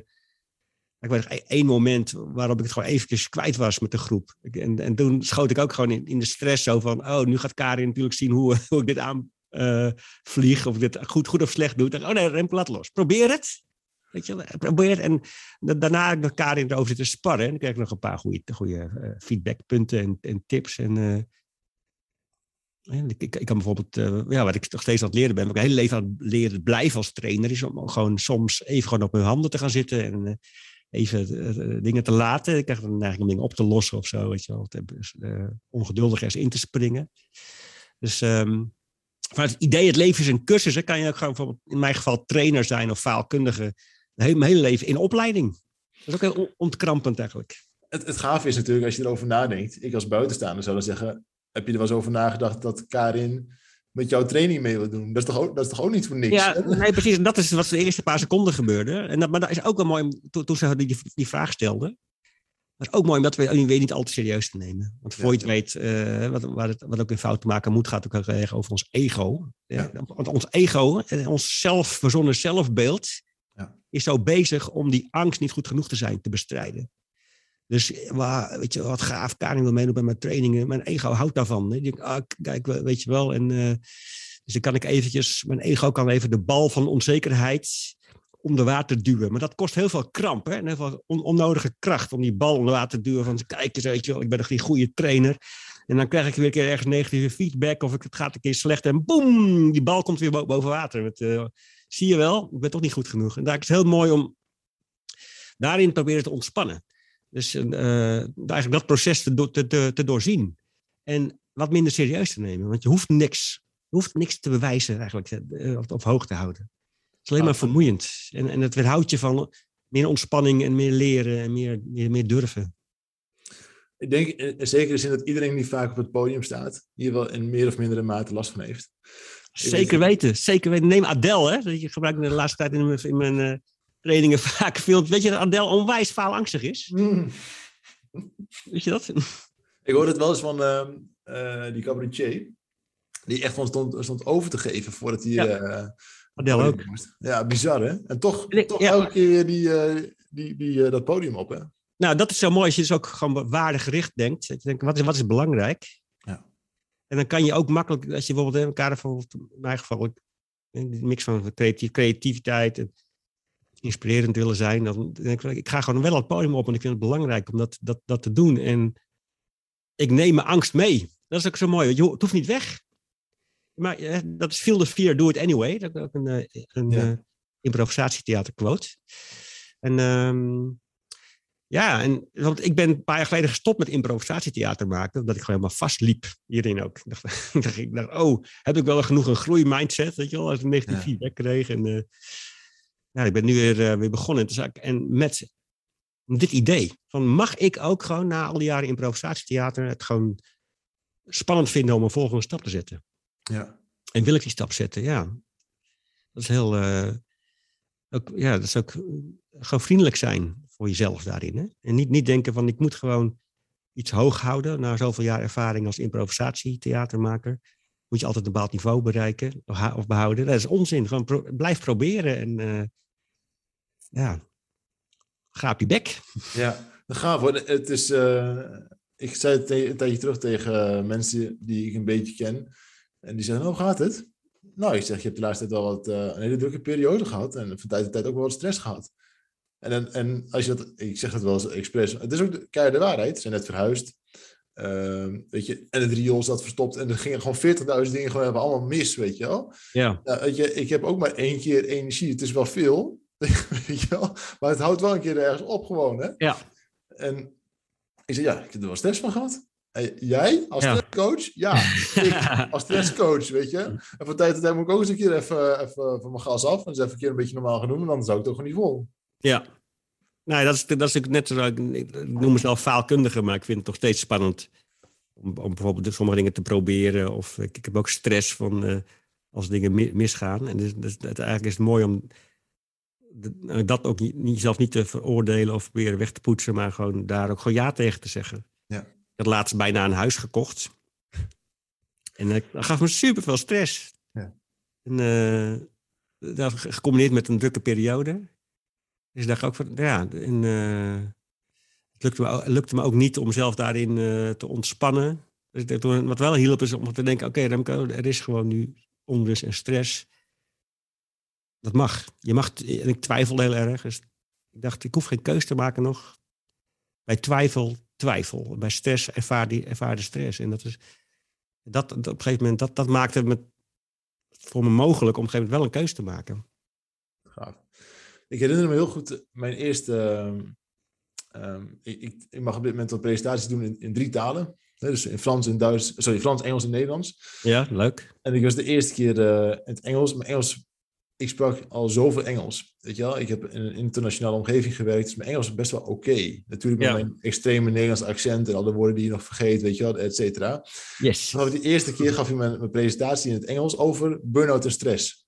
Ik weet nog één moment waarop ik het gewoon eventjes kwijt was met de groep. En, en toen schoot ik ook gewoon in, in de stress zo van... oh, nu gaat Karin natuurlijk zien hoe, hoe ik dit aan uh, vlieg. Of ik dit goed, goed of slecht doe. Dacht, oh nee, rem plat los. Probeer het. Weet je, probeer het. En daarna heb ik met Karin erover zitten sparren. En dan kreeg ik nog een paar goede, goede uh, feedbackpunten en, en tips. En... Uh, ik, ik, ik kan bijvoorbeeld, uh, ja, wat ik nog steeds aan het leren ben, wat ik hele leven aan het leren blijven als trainer, is om gewoon soms even gewoon op mijn handen te gaan zitten en uh, even uh, dingen te laten. Ik krijg dan neiging om dingen op te lossen of zo, weet je wel. Ongeduldig ergens in te springen. Dus um, vanuit het idee, het leven is een cursus, hè, kan je ook gewoon bijvoorbeeld, in mijn geval trainer zijn of faalkundige, mijn hele leven in opleiding. Dat is ook heel ontkrampend eigenlijk. Het, het gaaf is natuurlijk, als je erover nadenkt, ik als buitenstaander zou dan zeggen, heb je er wel eens over nagedacht dat Karin met jouw training mee wil doen? Dat is toch ook, dat is toch ook niet voor niks? Ja, nee, precies. En dat is wat de eerste paar seconden gebeurde. En dat, maar dat is ook wel mooi, toen, toen ze die, die vraag stelde. Dat is ook mooi om dat we weer niet al te serieus te nemen. Want voor je het weet, uh, wat, wat, het, wat ook in fout te maken moet, gaat ook heel erg over ons ego. Ja. Want ons ego en ons zelfverzonnen zelfbeeld ja. is zo bezig om die angst niet goed genoeg te zijn te bestrijden. Dus waar, weet je, wat gaaf, Karin wil meedoen bij mijn trainingen. Mijn ego houdt daarvan. Ik denk, ah, kijk, weet je wel. En, uh, dus dan kan ik eventjes, mijn ego kan even de bal van onzekerheid onder water duwen. Maar dat kost heel veel kramp hè? en heel veel on onnodige kracht om die bal onder water te duwen. Van, kijk eens, weet je wel, ik ben nog die goede trainer. En dan krijg ik weer een keer ergens negatieve feedback of het gaat een keer slecht en boem, die bal komt weer boven water. Uh, zie je wel, ik ben toch niet goed genoeg. En daar is het heel mooi om daarin proberen te ontspannen. Dus uh, eigenlijk dat proces te, te, te, doorzien. En wat minder serieus te nemen. Want je hoeft niks, je hoeft niks te bewijzen eigenlijk, uh, op, op hoog te houden. Het is alleen maar vermoeiend. En, en het weerhoudt je van meer ontspanning en meer leren en meer, meer, meer durven. Ik denk in zekere zin dat iedereen die vaak op het podium staat, hier wel in meer of mindere mate last van heeft. Zeker weten, zeker weten. Neem Adele, hè? Je gebruikt de laatste tijd in mijn, in mijn trainingen vaak veel. Weet je dat Adel onwijs faalangstig is? Mm. Weet je dat? Ik hoorde het wel eens van uh, uh, die cabaretier. Die echt van stond, stond over te geven voordat hij... Ja. Uh, Adel ook. Ja, bizar hè? En toch, toch elke keer die, die, die, dat podium op hè? Nou, dat is zo mooi als je dus ook gewoon waardegericht denkt. Dat je denkt, wat is, wat is belangrijk? Ja. En dan kan je ook makkelijk, als je bijvoorbeeld in elkaar, bijvoorbeeld in mijn geval, een mix van creativiteit en inspirerend willen zijn, dan denk ik, ik ga gewoon wel het podium op en ik vind het belangrijk om dat, dat, dat te doen. En ik neem mijn angst mee. Dat is ook zo mooi. Je, het hoeft niet weg. Maar eh, dat is Feel the Fear, Do It Anyway. Dat is ook een, uh, een Ja. eh, improvisatietheater quote. En ehm, ja, en, want ik ben een paar jaar geleden gestopt met improvisatietheater maken. Omdat ik gewoon helemaal vastliep hierin ook. Ik dacht, oh, heb ik wel genoeg een groeimindset, weet je wel, als ik negatief Ja. feedback kreeg. En eh, ja, ik ben nu weer, eh, weer begonnen. Dus, en met dit idee van mag ik ook gewoon na al die jaren improvisatietheater het gewoon spannend vinden om een volgende stap te zetten. Ja. En wil ik die stap zetten? Ja. Dat is heel. eh, ook, ja, dat is ook eh, gewoon vriendelijk zijn voor jezelf daarin. Hè? En niet, niet denken van ik moet gewoon iets hoog houden. Na zoveel jaar ervaring als improvisatietheatermaker. Moet je altijd een bepaald niveau bereiken of, behouden. Dat is onzin. Gewoon pro- blijf proberen en ja, ga op je bek. Ja, gaaf hoor. Het is, eh, ik zei het een tijdje terug tegen mensen die ik een beetje ken. En die zeggen, hoe gaat het? Nou, ik zeg, je hebt de laatste tijd wel wat, eh, een hele drukke periode gehad. En van tijd tot tijd ook wel wat stress gehad. En, en, en als je dat, ik zeg dat wel eens expres. Het is ook de keiharde waarheid. Ze zijn net verhuisd. Ehm, weet je, en het riool zat verstopt. En er gingen gewoon 40.000 dingen gewoon even allemaal mis, weet je wel. Ja, Ja, weet je, ik heb ook maar één keer energie. Het is wel veel, weet je wel. Maar het houdt wel een keer ergens op gewoon, hè. ja, En ik zei, ja, ik heb er wel stress van gehad. En jij, als Ja. stresscoach? Ja, ik als stresscoach, weet je. En van tijd tot tijd moet ik ook eens een keer even, even van mijn gas af. En eens even een keer een beetje normaal gaan doen. En dan zou ik het ook gewoon niet vol. ja. Nou, dat is, dat is net zo. Ik, ik noem mezelf faalkundige, maar ik vind het nog steeds spannend om, om bijvoorbeeld sommige dingen te proberen. Of ik, ik heb ook stress van eh, als dingen mi- misgaan. En dus, dus, het, eigenlijk is het mooi om dat ook niet, zelf niet te veroordelen of proberen weg te poetsen, maar gewoon daar ook gewoon ja tegen te zeggen. Ja. Ik had laatst bijna een huis gekocht. En eh, dat gaf me super veel stress. Ja. En, eh, dat ge- gecombineerd met een drukke periode. Dus ik dacht ook van, ja, en, eh, het lukte me, ook- lukte me ook niet om zelf daarin eh, te ontspannen. Dus ik wat wel hielp is om te denken, oké, er is gewoon nu onrust en stress. Dat mag. Je mag, en ik twijfelde heel erg. Dus ik dacht, ik hoef geen keus te maken nog. Bij twijfel, twijfel. Bij stress ervaar, die, ervaar de stress. En dat is, dat, dat op een gegeven moment, dat, dat maakte het me voor me mogelijk om op een gegeven moment wel een keus te maken. Gaaf. Ik herinner me heel goed mijn eerste... ehm, ehm, ik, ik, ik mag op dit moment wat presentaties doen in, in drie talen. Hè, dus in Frans, in Duits, sorry, Frans, Engels en Nederlands. Ja, leuk. En ik was de eerste keer eh, in het Engels. Mijn Engels, ik sprak al zoveel Engels. Weet je wel, ik heb in een internationale omgeving gewerkt. Dus mijn Engels is best wel oké. Natuurlijk met Ja. mijn extreme Nederlands accent en alle woorden die je nog vergeet, weet je wel, et cetera. Yes. Vanaf de eerste keer gaf hij mijn, mijn presentatie in het Engels over burn-out en stress.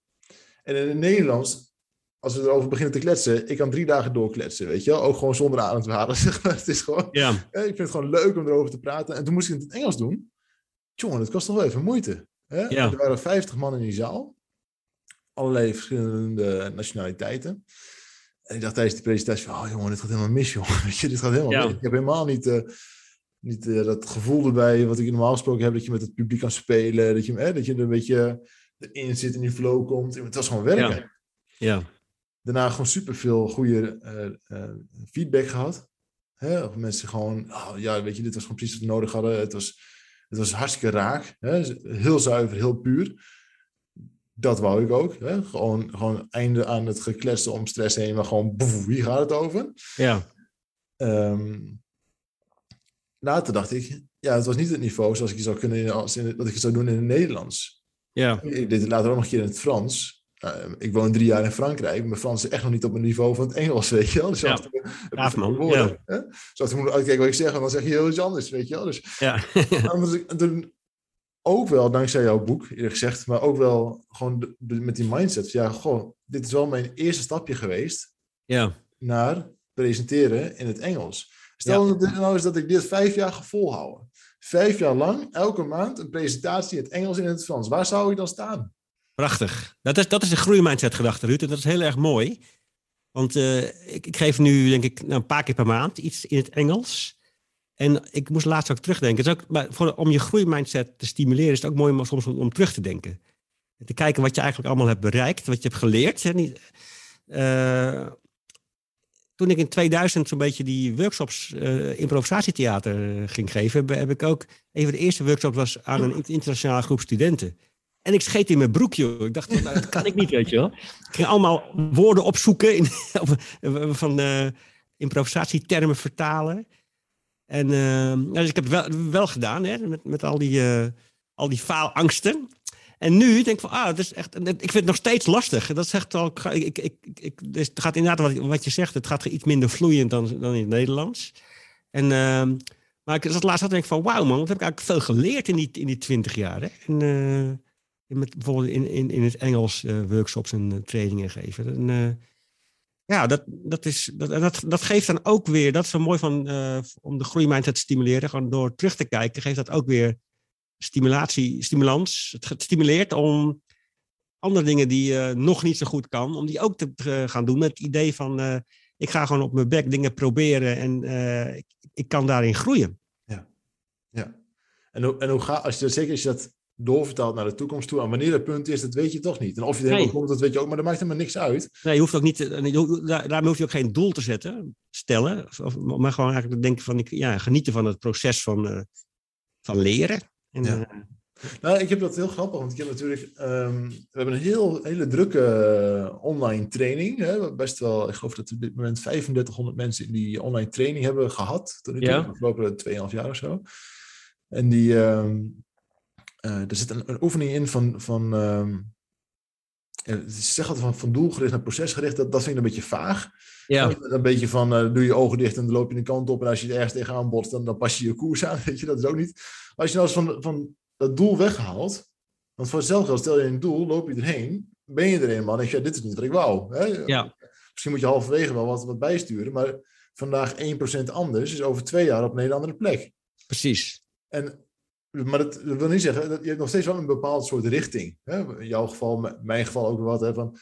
En in het Nederlands, als we erover beginnen te kletsen, ik kan drie dagen doorkletsen, weet je wel. Ook gewoon zonder adem te halen. zeg maar. het is gewoon, Ja, ja, ik vind het gewoon leuk om erover te praten. En toen moest ik het in het Engels doen. Jongen, het kost toch wel even moeite. Hè? Ja. Er waren 50 man in die zaal. Allerlei verschillende nationaliteiten. En ik dacht tijdens die presentatie, van, oh jongen, dit gaat helemaal mis, jongen. Dit gaat helemaal Ja. mis. Ik heb helemaal niet, eh, niet eh, dat gevoel erbij wat ik normaal gesproken heb, dat je met het publiek kan spelen, dat je, eh, dat je er een beetje erin zit en in die flow komt. Het was gewoon werken Ja. ja. daarna gewoon superveel goede eh, feedback gehad. Hè? Of mensen gewoon, oh, ja, weet je, dit was gewoon precies wat we nodig hadden. Het was, het was hartstikke raak. Hè? Heel zuiver, heel puur. Dat wou ik ook. Hè? Gewoon, gewoon einde aan het gekletsen om stress heen, maar gewoon, boef, wie gaat het over? ja. Ehm later dacht ik, ja, het was niet het niveau zoals ik zou kunnen, in- als in, dat ik het zou doen in het Nederlands. ja. Ik deed het later ook nog een keer in het Frans. Uh, ik woon drie jaar in Frankrijk. Mijn Frans is echt nog niet op het niveau van het Engels, weet je wel. Dus Ja. af man. woorden, hè? Ik moet uitkijken wat ik zeg, en dan zeg je heel iets anders, weet je wel. Dus ja. toen ook wel, dankzij jouw boek, eerlijk gezegd, maar ook wel gewoon de- de- met die mindset. Ja, goh, dit is wel mijn eerste stapje geweest ja. naar presenteren in het Engels. Stel dat nou eens dat ik dit vijf jaar volhouden. Vijf jaar lang, elke maand, een presentatie in het Engels en in het Frans. Waar zou ik dan staan? Prachtig. Dat is, dat is de groeimindset gedachte, Ruud. En dat is heel erg mooi. Want eh, ik, ik geef nu, denk ik, nou, een paar keer per maand iets in het Engels. En ik moest laatst ook terugdenken. Het is ook, maar voor, om je groeimindset te stimuleren is het ook mooi om soms om, om terug te denken. Te kijken wat je eigenlijk allemaal hebt bereikt, wat je hebt geleerd. Hè? Niet, eh, toen ik in 2000 zo'n beetje die workshops uh, improvisatietheater ging geven, heb, heb, ik ook, een van de eerste workshops was aan een internationale groep studenten. En ik scheet in mijn broekje. Ik dacht, nou, dat kan ik niet, weet je wel. Ik ging allemaal woorden opzoeken, in, van uh, improvisatietermen vertalen. En uh, dus ik heb het wel, wel gedaan, hè, met, met al die, uh, al die faalangsten. En nu denk ik van, ah, dat is echt, ik vind het nog steeds lastig. Dat zegt al, ik, ik, ik, dus het gaat inderdaad wat, wat je zegt, het gaat iets minder vloeiend dan, dan in het Nederlands. En, uh, maar ik zat laatst denk ik van, wauw man, wat heb ik eigenlijk veel geleerd in die, in die twintig jaar. Hè? En, uh, met, bijvoorbeeld in, in, in het Engels uh, workshops en trainingen geven. En, ja, dat, dat, is, dat, dat, dat geeft dan ook weer, dat is zo mooi van, om de groeimindset te stimuleren, gewoon door terug te kijken, geeft dat ook weer stimulatie, stimulans. Het stimuleert om andere dingen die je nog niet zo goed kan, om die ook te, gaan doen met het idee van uh, ik ga gewoon op mijn bek dingen proberen en ik, ik, kan daarin groeien. Ja, ja. En, hoe, en hoe gaat, als je, zeker je dat doorvertaalt naar de toekomst toe, en wanneer dat punt is, dat weet je toch niet. En of je er helemaal komt, dat weet je ook, maar dat maakt helemaal niks uit. Nee, je hoeft ook niet, daarmee hoef je ook geen doel te zetten, stellen, of, maar gewoon eigenlijk denken van, ja, genieten van het proces van, uh, van leren. En, ja. Uh, nou, ik heb dat heel grappig, want ik heb natuurlijk, um, we hebben een heel, hele drukke online training. Hè? Best wel, ik geloof dat op dit moment 3500 mensen in die online training hebben gehad. Tot nu toe, ja. de afgelopen 2,5 jaar of zo. En die, um, uh, er zit een, een, oefening in van, van um, ja, ze zeggen altijd van, van doelgericht naar procesgericht, dat, dat vind ik een beetje vaag. Ja. Een beetje van, uh, doe je ogen dicht en dan loop je de kant op. En als je er ergens tegenaan botst, dan, dan pas je je koers aan. Weet je, dat is ook niet. Als je nou eens van, van dat doel weghaalt, want voor hetzelfde stel je een doel, loop je erheen, ben je er eenmaal en denk je, ja, dit is niet wat ik wou. Hè? Ja. Misschien moet je halverwege wel wat, wat bijsturen, maar vandaag 1% anders is over twee jaar op een hele andere plek. Precies. En maar dat, dat, wil niet zeggen, dat je hebt nog steeds wel een bepaald soort richting. Hè? In jouw geval, in mijn geval ook wat, hè, van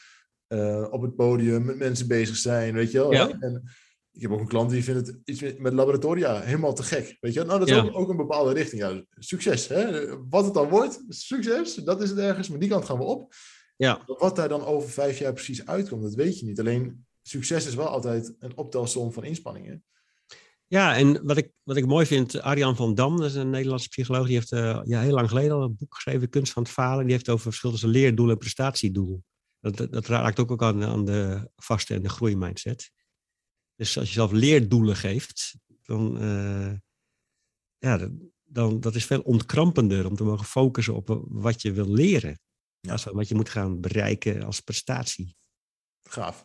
uh, op het podium met mensen bezig zijn, weet je wel. Ja. En ik heb ook een klant die vindt het iets met laboratoria helemaal te gek, weet je Nou, dat is Ja. ook, ook een bepaalde richting. Ja, succes, hè? Wat het dan wordt, succes, dat is het ergens, maar die kant gaan we op. Ja. Wat daar dan over vijf jaar precies uitkomt, dat weet je niet. Alleen, succes is wel altijd een optelsom van inspanningen. Ja, en wat ik, wat ik mooi vind, Arjan van Dam, dat is een Nederlandse psycholoog, die heeft uh, ja, heel lang geleden al een boek geschreven, Kunst van het Falen. Die heeft over verschil tussen leerdoel en prestatiedoel. Dat, dat, dat raakt ook, ook aan, aan de vaste en de groeimindset. Dus als je zelf leerdoelen geeft, dan, uh, ja, dat, dan dat is veel ontkrampender om te mogen focussen op wat je wil leren. Ja. Wat je moet gaan bereiken als prestatie. Gaaf.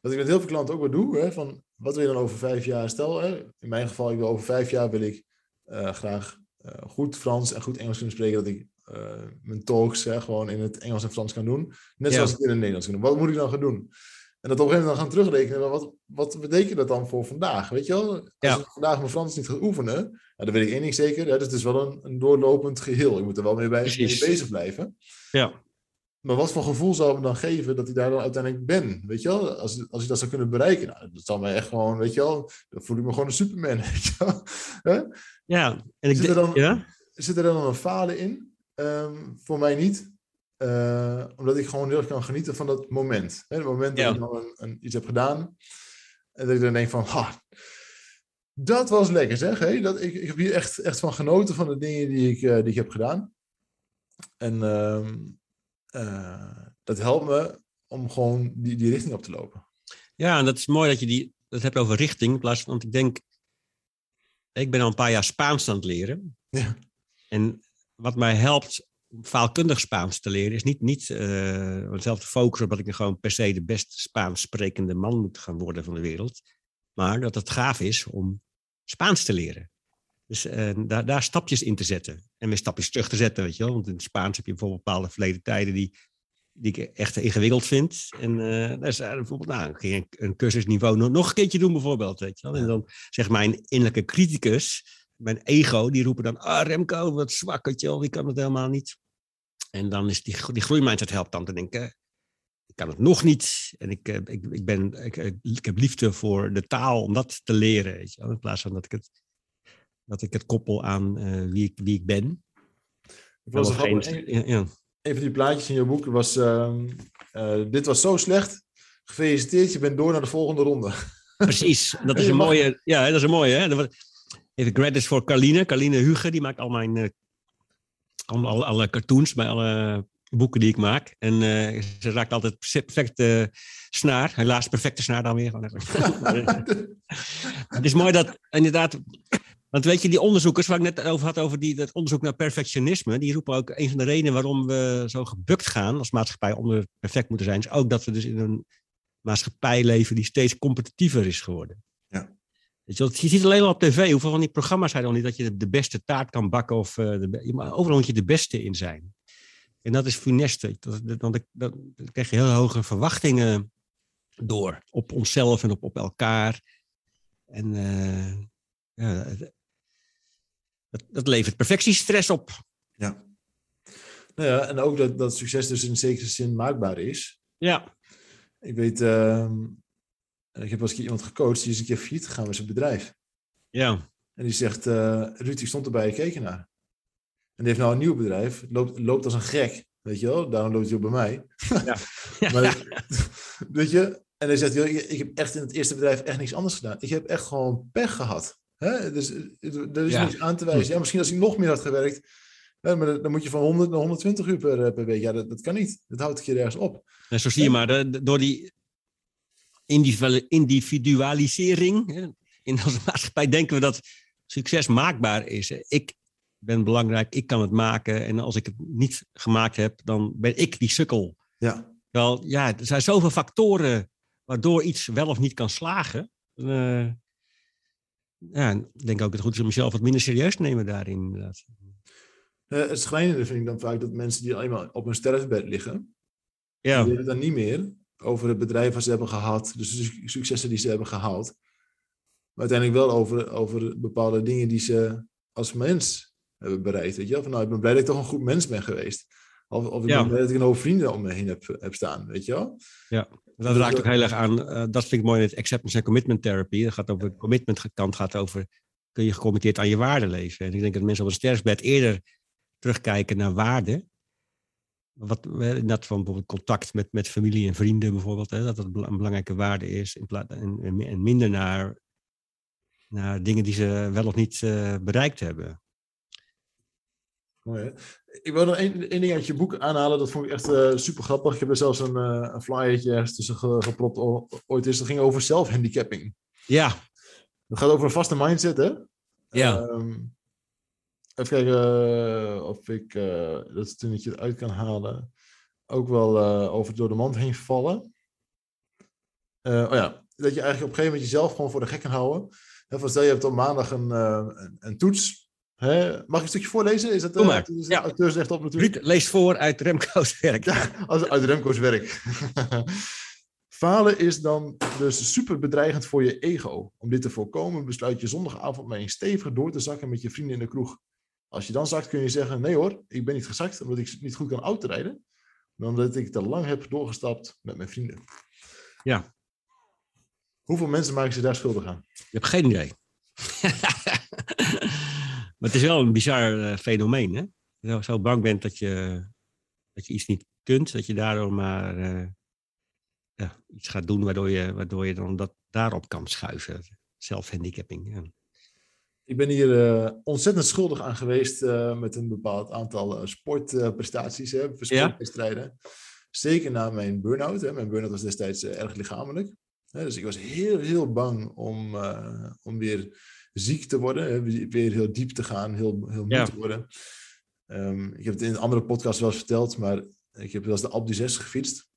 Wat ik met heel veel klanten ook wel doe, hè, van wat wil je dan over vijf jaar? Stel, hè, in mijn geval, ik wil over vijf jaar wil ik uh, graag uh, goed Frans en goed Engels kunnen spreken, dat ik uh, mijn talks hè, gewoon in het Engels en Frans kan doen. Net Ja. zoals ik in het Nederlands kan doen. Wat moet ik dan gaan doen? En dat op een gegeven moment dan gaan terugrekenen, maar wat, wat betekent dat dan voor vandaag? Weet je wel? Als Ja. ik vandaag mijn Frans niet ga oefenen, dan weet ik één ding zeker, hè, dus het is wel een, een doorlopend geheel. Ik moet er wel mee, bij, mee bezig blijven. Ja. Maar wat voor gevoel zou me dan geven dat ik daar dan uiteindelijk ben? Weet je wel? Als, als ik dat zou kunnen bereiken, nou, dat zal mij echt gewoon, weet je wel, dan voel ik me gewoon een superman, weet je wel? Ja, en ik Zit er dan- ja? Zit er dan een falen in? Ehm, voor mij niet. Eh, omdat ik gewoon heel erg kan genieten van dat moment. Hè? Het moment dat Ja. ik dan een, een, iets heb gedaan. En dat ik dan denk van, ha, dat was lekker zeg. Hè? Dat, ik, ik heb hier echt, echt van genoten van de dingen die ik, eh, die ik heb gedaan. En ehm, eh, dat helpt me om gewoon die, die richting op te lopen. Ja, en dat is mooi dat je die, dat hebt over richting. In plaats van, want ik denk, ik ben al een paar jaar Spaans aan het leren. Ja. En wat mij helpt om faalkundig Spaans te leren, is niet, niet eh, zelf te focussen op dat ik gewoon per se de best Spaans sprekende man moet gaan worden van de wereld. Maar dat het gaaf is om Spaans te leren. Dus eh, daar, daar stapjes in te zetten. En weer stapjes terug te zetten, weet je wel. Want in het Spaans heb je bijvoorbeeld bepaalde verleden tijden die, die ik echt ingewikkeld vind. En eh daar is bijvoorbeeld nou, ik ging een, een cursusniveau nog, nog een keertje doen bijvoorbeeld. Weet je wel. En dan zegt mijn innerlijke criticus, mijn ego, die roepen dan... Ah, Remco, wat zwak, weet je wel. Die kan het helemaal niet. En dan is die, die groeimindset helpt dan te denken... Ik kan het nog niet. En ik, eh, ik, ik, ben, ik, ik heb liefde voor de taal om dat te leren. Weet je wel. In plaats van dat ik het, dat ik het koppel aan eh, wie, ik, wie ik ben. Ik was geen- grappig. ja, ja. een van die plaatjes in je boek was: ehm, eh, Dit was zo slecht. Gefeliciteerd, je bent door naar de volgende ronde. Precies, dat is een mooie. Ja, dat is een mooie. Hè? Dat was- Even credits voor Carline. Carline Huge, die maakt al mijn. eh, al, alle, alle cartoons bij alle boeken die ik maak. En eh, ze raakt altijd perfecte snaar. Helaas perfecte snaar dan weer. Het is mooi dat inderdaad. Want weet je, die onderzoekers waar ik net over had, over die, dat onderzoek naar perfectionisme, die roepen ook een van de redenen waarom we zo gebukt gaan als maatschappij om perfect moeten zijn, is ook dat we dus in een maatschappij leven die steeds competitiever is geworden. Ja. Weet je, ziet alleen al op tv, hoeveel van die programma's zijn er al niet dat je de, beste taart kan bakken of eh, de, je overal moet je de beste in zijn. En dat is funest, want dan krijg je heel hoge verwachtingen door op onszelf en op, op elkaar. En eh, ja, dat, dat levert perfectiestress op. Ja. Nou ja, en ook dat, dat succes dus in zekere zin maakbaar is. Ja, Ik weet, ehm, ik heb wel eens iemand gecoacht, die is een keer failliet gegaan met zijn bedrijf. ja, En die zegt, eh Ruud, ik stond erbij, ik keek ernaar. En die heeft nou een nieuw bedrijf, loopt, loopt als een gek, weet je wel. Daarom loopt hij ook bij mij. Ja. maar, weet je, en hij zegt, ik, ik heb echt in het eerste bedrijf echt niks anders gedaan. Ik heb echt gewoon pech gehad. Hè? Dus eh, er is Ja. niks aan te wijzen. Ja, misschien als ik nog meer had gewerkt, hè, maar dan- moet je van 100 naar 120 uur per, eh, per week. Ja, dat, dat kan niet. Dat houdt een keer ergens op. en zo zie je maar, de- door die individuali- individualisering hè, in onze maatschappij denken we dat succes maakbaar is. Ik ben belangrijk, ik kan het maken. En als ik het niet gemaakt heb, dan ben ik die sukkel. Ja. Wel, ja, er zijn zoveel factoren waardoor iets wel of niet kan slagen. Eh, ja, ik denk ook dat het goed is om jezelf wat minder serieus te nemen daarin. Inderdaad. Eh, het schrijnende vind ik dan vaak dat mensen die alleen maar op hun sterfbed liggen, Ja, die hebben dan niet meer over het bedrijf wat ze hebben gehad, dus de su- successen die ze hebben gehaald. Maar uiteindelijk wel over, over bepaalde dingen die ze als mens hebben bereikt. Weet je? Van, nou, ik ben blij dat ik toch een goed mens ben geweest. Of, of ik Ja. ben dat ik een hoop vrienden om me heen heb, heb staan. Weet je wel? dat raakt ook heel erg aan. eh, dat vind ik mooi in het acceptance en commitment therapy. Dat gaat over de commitment kant gaat over. Kun je gecommitteerd aan je waarde leven? En ik denk dat mensen op een sterfbed eerder terugkijken naar waarde. Wat, eh, dat van bijvoorbeeld contact met, met familie en vrienden bijvoorbeeld. Hè, dat dat een belangrijke waarde is. In plaats, en, en, en minder naar, naar dingen die ze wel of niet eh, bereikt hebben. Mooi? Ik wil nog één, één ding uit je boek aanhalen. Dat vond ik echt eh, super grappig. Ik heb er zelfs een, eh een flyertje ergens tussen ge- gepropt. o- ooit is. Dat ging over zelfhandicapping. Ja, Het gaat over een vaste mindset, hè? Ja. Ehm, even kijken eh, of ik dat stunnetje eruit kan halen. Ook wel over door de mand heen vallen. Oh ja, dat je eigenlijk op een gegeven moment jezelf gewoon voor de gek kan houden. Van stel je hebt op maandag een, een, een toets. Hè? Mag ik een stukje voorlezen? Is dat Doe eh, maar. is Ja. auteurs echt op natuurlijk? Ruud leest voor uit Remco's werk. Ja, als, uit Remco's werk. Falen is dan dus super bedreigend voor je ego. Om dit te voorkomen besluit je zondagavond maar eens stevig door te zakken met je vrienden in de kroeg. Als je dan zakt kun je zeggen, nee hoor, ik ben niet gezakt omdat ik niet goed kan autorijden. Maar omdat ik te lang heb doorgestapt met mijn vrienden. Ja. Hoeveel mensen maken zich daar schuldig aan? Je hebt geen idee. maar het is wel een bizar eh, fenomeen, hè? Zo, zo bang bent dat je, dat je iets niet kunt, dat je daardoor maar eh, ja, iets gaat doen waardoor je, waardoor je dan dat daarop kan schuiven. Zelfhandicapping. Ja. Ik ben hier eh, ontzettend schuldig aan geweest met een bepaald aantal sportprestaties, hè, Ja? sportwedstrijden. Zeker na mijn burn-out. Hè. Mijn burn-out was destijds erg lichamelijk. Dus ik was heel, heel bang om, eh, om weer ziek te worden. Weer heel diep te gaan, heel, heel moe Ja. te worden. Ehm, ik heb het in een andere podcast wel eens verteld, maar ik heb wel eens de Alpe gefietst.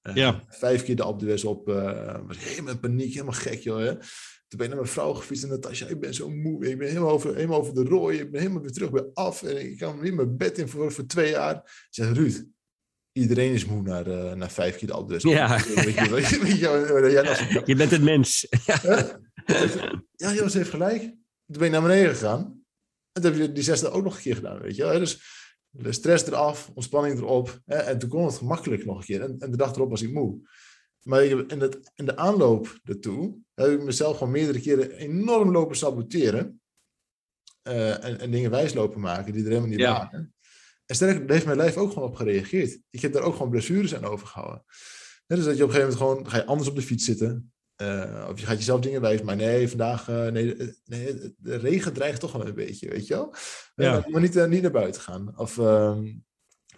Eh, Ja. Vijf keer de Alpe d'Huez op. eh was helemaal in paniek, helemaal gek, joh. Hè. Toen ben ik naar mijn vrouw gefietst en Natasja, ik ben zo moe. Ik ben helemaal over, helemaal over de rooi. Ik ben helemaal weer terug bij af. En ik kan weer mijn bed in voor, voor twee jaar. Ik zeg, Ruud, iedereen is moe naar, eh, naar vijf keer de Alpe d'Huez. Ja. Je, je, je, Je bent een mens. ja, Jos heeft gelijk. Toen ben ik naar beneden gegaan. En toen heb je die zesde ook nog een keer gedaan, weet je wel. Dus de stress eraf, ontspanning erop. Hè? En toen kon het gemakkelijk nog een keer. En, en de dag erop was ik moe. Maar in, het, in de aanloop ertoe heb ik mezelf gewoon meerdere keren enorm lopen saboteren. Eh, en, en dingen wijs lopen maken die er helemaal niet Ja. waren. En sterker, daar heeft mijn lijf ook gewoon op gereageerd. Ik heb daar ook gewoon blessures aan overgehouden. Dus dat je op een gegeven moment gewoon, ga je anders op de fiets zitten. Eh, of je gaat jezelf dingen wijzen, maar nee, vandaag, uh, nee, nee, de regen dreigt toch wel een beetje, weet je wel. Ja. maar niet, niet naar buiten gaan. Of, ehm,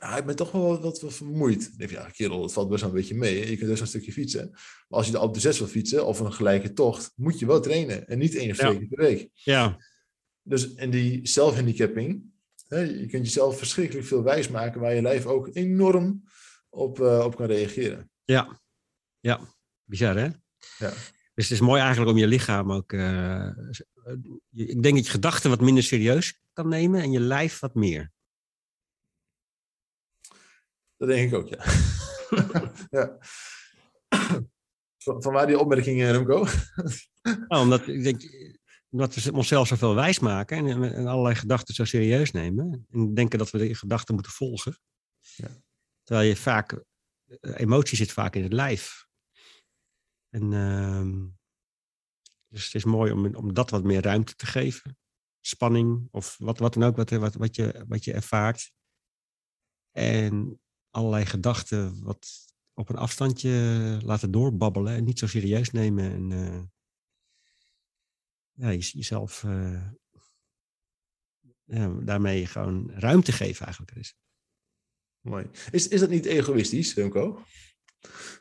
nou, ik ben toch wel wat, wat vermoeid. Dan denk je, ja, kerel, het valt best wel een beetje mee. Je kunt dus een stukje fietsen. Maar als je de Alpe de 6 wil fietsen, of een gelijke tocht, moet je wel trainen. En niet één of twee keer per week. Ja. Dus in die zelfhandicapping, je kunt jezelf verschrikkelijk veel wijs maken, waar je lijf ook enorm op, uh, op kan reageren. Ja, ja. bizar hè? Ja. Dus het is mooi eigenlijk om je lichaam ook. Uh, ik denk dat je gedachten wat minder serieus kan nemen en je lijf wat meer. Dat denk ik ook, ja. ja. Van, van, waar die opmerking, eh, Remco? nou, omdat ik denk, omdat we onszelf zoveel wijs maken en, en, allerlei gedachten zo serieus nemen. En denken dat we die gedachten moeten volgen. Ja. Terwijl je vaak, eh, emotie zit vaak in het lijf. En uh, dus het is mooi om, om dat wat meer ruimte te geven. Spanning of wat, wat dan ook, wat, wat, wat, je, wat je ervaart. En allerlei gedachten wat op een afstandje laten doorbabbelen en niet zo serieus nemen. En uh, ja, jezelf uh, ja, daarmee gewoon ruimte geven eigenlijk. Is. Mooi. Is, is dat niet egoïstisch, Remco?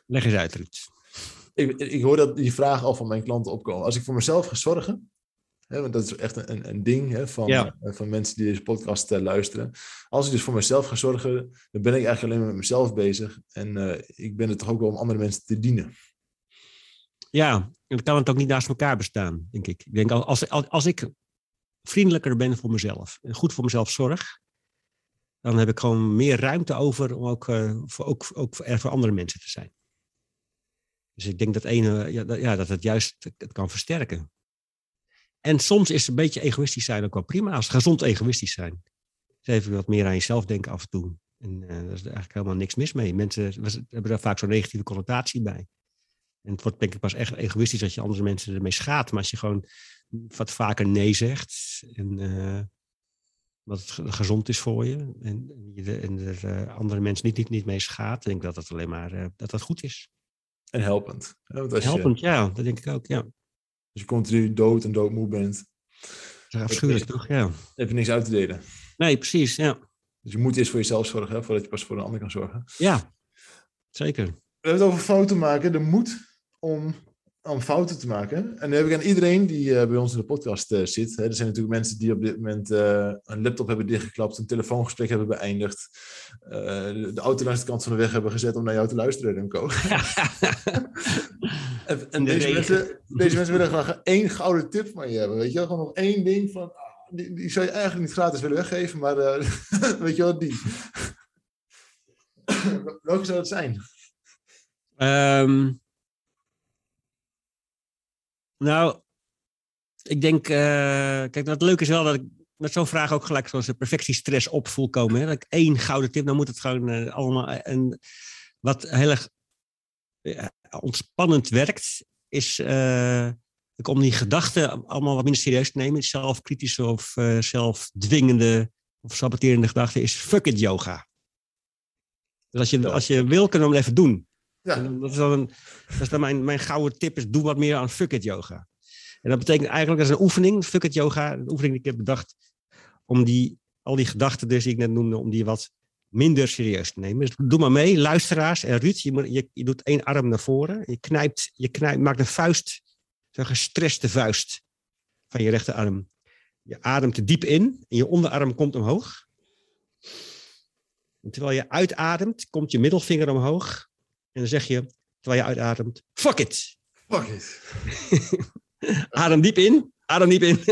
Leg eens uit, Ruud. Ik, ik hoor dat die vraag al van mijn klanten opkomen. Als ik voor mezelf ga zorgen, Hè, want dat is echt een, een ding hè, van, eh, van mensen die deze podcast uh, luisteren. Als ik dus voor mezelf ga zorgen, dan ben ik eigenlijk alleen maar met mezelf bezig. En uh, ik ben er toch ook wel om andere mensen te dienen. Ja, dan kan het ook niet naast elkaar bestaan, denk ik. Ik denk, als, als, als ik vriendelijker ben voor mezelf en goed voor mezelf zorg, dan heb ik gewoon meer ruimte over om ook, uh, voor, ook, ook er voor andere mensen te zijn. Dus ik denk dat, ene, ja, dat, ja, dat het juist het kan versterken. En soms is een beetje egoïstisch zijn ook wel prima, als gezond egoïstisch zijn. Dus even wat meer aan jezelf denken af en toe. En uh, daar is eigenlijk helemaal niks mis mee. Mensen hebben daar vaak zo'n negatieve connotatie bij. En het wordt denk ik pas echt egoïstisch als je andere mensen ermee schaadt. Maar als je gewoon wat vaker nee zegt en uh, wat gezond is voor je en, en er uh, andere mensen niet, niet, niet mee schaadt, denk ik dat dat alleen maar uh, dat dat goed is. En helpend. helpend, je... ja, dat denk ik ook, ja. Als je continu dood en doodmoe bent. Dat afschuwelijk, toch? Ja. heb je niks uit te delen. Nee, precies, ja. Dus je moet eerst voor jezelf zorgen, hè, voordat je pas voor een ander kan zorgen. Ja, zeker. We hebben het over fouten maken. De moed om, om fouten te maken. En nu heb ik aan iedereen die uh, bij ons in de podcast uh, zit. Hè, er zijn natuurlijk mensen die op dit moment uh, een laptop hebben dichtgeklapt, een telefoongesprek hebben beëindigd, de, de, auto langs de kant van de weg hebben gezet om naar jou te luisteren, Remco. En, en deze, mensen, deze mensen willen graag één gouden tip van je hebben. Weet je wel? Gewoon nog één ding van. Ah, die, die zou je eigenlijk niet gratis willen weggeven, maar weet je wel, die. Welke zou het zijn? Um, nou, ik denk. Uh, kijk, wat leuk is wel dat ik met zo'n vraag ook gelijk zoals de perfectiestress op voel komen. Hè? Dat ik één gouden tip, dan moet het gewoon uh, allemaal. En wat heel erg ontspannend werkt, is uh, om die gedachten allemaal wat minder serieus te nemen. Zelfkritische of zelfdwingende of saboterende gedachten is fuck it yoga. Dus als je, als je wil, kunnen we hem even doen. Ja. Dat is dan, mijn, mijn gouden tip, is doe wat meer aan fuck it yoga. En dat betekent eigenlijk, dat is een oefening, fuck it yoga, een oefening die ik heb bedacht, om die, al die gedachten dus die ik net noemde, om die wat minder serieus te nemen. Dus doe maar mee, luisteraars. En Ruud, je, je, je doet één arm naar voren. Je, knijpt, je knijpt, maakt een vuist, zo'n gestreste vuist van je rechterarm. Je ademt te diep in en je onderarm komt omhoog. Terwijl je uitademt, komt je middelvinger omhoog. En dan zeg je, terwijl je uitademt, fuck it. Fuck it. adem diep in, adem diep in.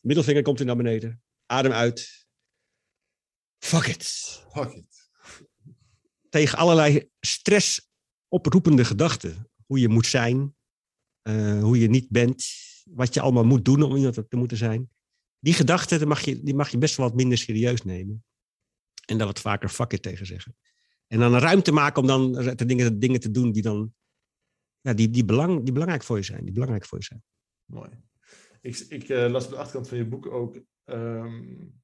middelvinger komt weer naar beneden. Adem uit. Fuck it. Fuck it. Tegen allerlei stress oproepende gedachten. Hoe je moet zijn, uh, hoe je niet bent, wat je allemaal moet doen om iemand te moeten zijn. Die gedachten mag je, die mag je best wel wat minder serieus nemen. En daar wat vaker fuck it tegen zeggen. En dan een ruimte maken om dan de dingen, dingen te doen die dan ja, die, die, belang, die belangrijk voor je zijn. Die belangrijk voor je zijn. Mooi. Ik, ik uh, las op de achterkant van je boek ook um,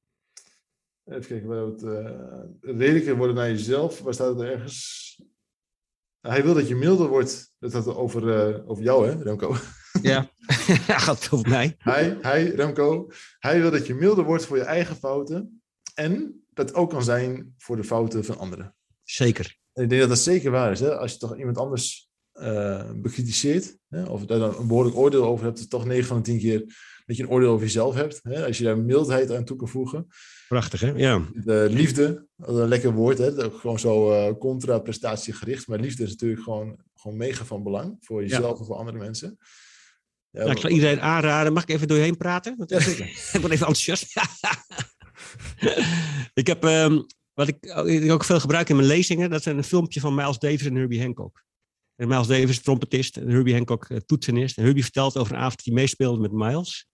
Even kijken, waar het, uh, redelijker worden naar jezelf. Waar staat het ergens? Hij wil dat je milder wordt. Dat gaat over, uh, over jou, hè, Remco? Ja, gaat over mij. Hij, hij, Remco, hij wil dat je milder wordt voor je eigen fouten. En dat ook kan zijn voor de fouten van anderen. Zeker. Ik denk dat dat zeker waar is. Hè? Als je toch iemand anders uh, bekritiseert, hè? of daar dan een behoorlijk oordeel over hebt, is toch 9 van de 10 keer dat je een oordeel over jezelf hebt. Hè? Als je daar mildheid aan toe kan voegen. Prachtig, hè? Ja. De liefde, een lekker woord, hè? gewoon zo uh, contra-prestatiegericht. Maar liefde is natuurlijk gewoon, gewoon mega van belang voor jezelf ja. en voor andere mensen. Ja, nou, ik zal iedereen aanraden. Mag ik even doorheen praten? Want, ja, zeker. ik word even enthousiast. ik heb, um, wat ik, ik, ook veel gebruik in mijn lezingen, dat is een filmpje van Miles Davis en Herbie Hancock. En Miles Davis, trompetist, en Herbie Hancock, toetsenist. En Herbie vertelt over een avond hij meespeelde met Miles.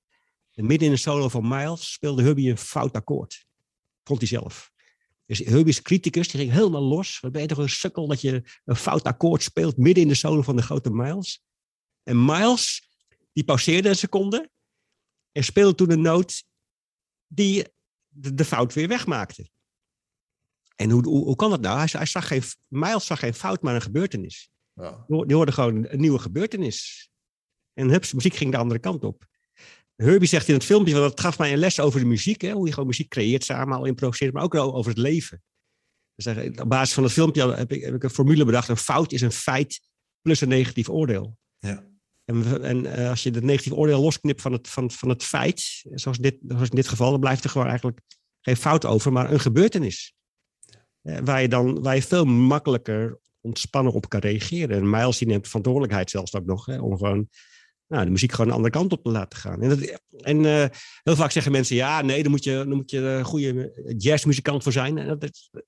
En midden in de solo van Miles speelde Herbie een fout akkoord. Vond hij zelf. Dus Herbie is criticus, die ging helemaal los. Wat ben je toch een sukkel dat je een fout akkoord speelt midden in de solo van de grote Miles. En Miles, die pauzeerde een seconde en speelde toen een noot die de, de fout weer wegmaakte. En hoe, hoe, hoe kan dat nou? Hij, hij, zag geen, Miles zag geen fout, maar een gebeurtenis. Ja. Die hoorde gewoon een nieuwe gebeurtenis. En hups, de muziek ging de andere kant op. Herbie zegt in het filmpje, want dat gaf mij een les over de muziek. Hè, hoe je gewoon muziek creëert samen, al improviseert, maar ook over het leven. Dus op basis van het filmpje heb ik, heb ik een formule bedacht. Een fout is een feit plus een negatief oordeel. Ja. En, en uh, als je het negatief oordeel losknipt van het, van, van het feit, zoals, dit, zoals in dit geval, dan blijft er gewoon eigenlijk geen fout over, maar een gebeurtenis. Uh, waar, je dan, waar je veel makkelijker ontspannen op kan reageren. En Miles die neemt verantwoordelijkheid zelfs ook nog, hè, om gewoon nou, de muziek gewoon een andere kant op te laten gaan. En, dat, en uh, heel vaak zeggen mensen, ja, nee, daar moet je, daar moet je een goede jazzmuzikant voor zijn. En dat, dat, nee,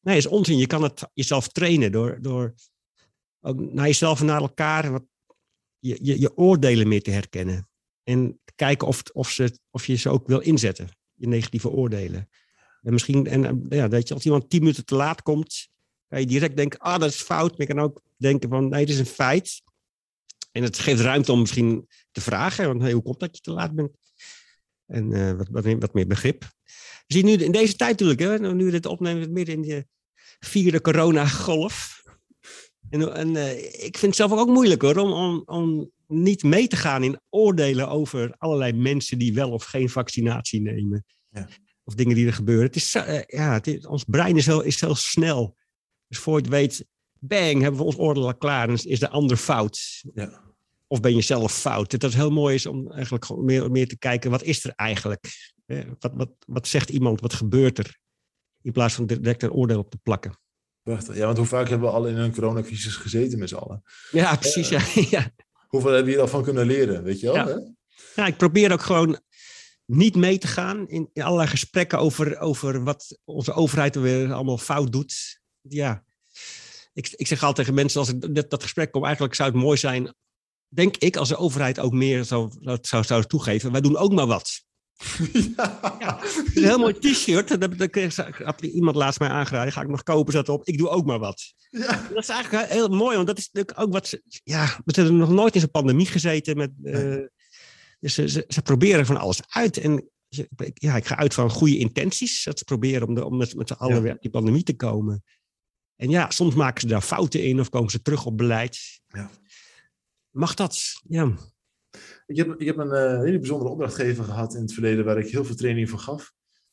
dat is onzin. Je kan het jezelf trainen door, door ook naar jezelf en naar elkaar wat, je, je, je oordelen meer te herkennen. En kijken of, of, ze, of je ze ook wil inzetten, je negatieve oordelen. En misschien, en ja, weet je, als iemand tien minuten te laat komt, kan je direct denken, ah, dat is fout. Maar je kan ook denken van, nee, het is een feit. En het geeft ruimte om misschien te vragen, want hey, hoe komt dat je te laat bent? En uh, wat, wat, meer begrip. We zien nu in deze tijd natuurlijk, hè, nu we dit opnemen, midden in de vierde coronagolf. En, en ik vind het zelf ook moeilijk hoor, om, om, om niet mee te gaan in oordelen over allerlei mensen die wel of geen vaccinatie nemen. Ja. Of dingen die er gebeuren. Het is, uh, ja, het is, ons brein is heel, is heel snel. Dus voor je het weet, bang, hebben we ons oordeel al klaar en is de ander fout. Ja. Of ben je zelf fout? Dat het heel mooi is om eigenlijk meer, meer te kijken, wat is er eigenlijk? Wat, wat, wat zegt iemand, wat gebeurt er? In plaats van direct een oordeel op te plakken. Prachtig. Ja, want hoe vaak hebben we al in een coronacrisis gezeten met z'n allen? Ja, precies. Ja. ja. Hoeveel hebben we hier al van kunnen leren, weet je wel? Ja, ik probeer ook gewoon niet mee te gaan in, in allerlei gesprekken over, over wat onze overheid weer allemaal fout doet. Ja, ik, ik zeg altijd tegen mensen, als ik dat, dat gesprek kom, eigenlijk zou het mooi zijn, denk ik, als de overheid ook meer zou, zou, zou toegeven, wij doen ook maar wat. Ja. Ja, een heel mooi t-shirt. Dat, dat, dat had iemand laatst mij aangeraden. Ga ik nog kopen, zet op. Ik doe ook maar wat. Ja. Dat is eigenlijk heel mooi, want dat is natuurlijk ook wat ze. Ja, we hebben nog nooit in zo'n pandemie gezeten. Met, uh, dus ze, ze, ze, proberen van alles uit. En ja, ik ga uit van goede intenties. Dat ze proberen om, de, om met, met z'n allen weer die pandemie te komen. En ja, soms maken ze daar fouten in of komen ze terug op beleid. Ja. Mag dat? Ja. Ik heb, ik heb een uh, hele bijzondere opdrachtgever gehad in het verleden waar ik heel veel training voor gaf.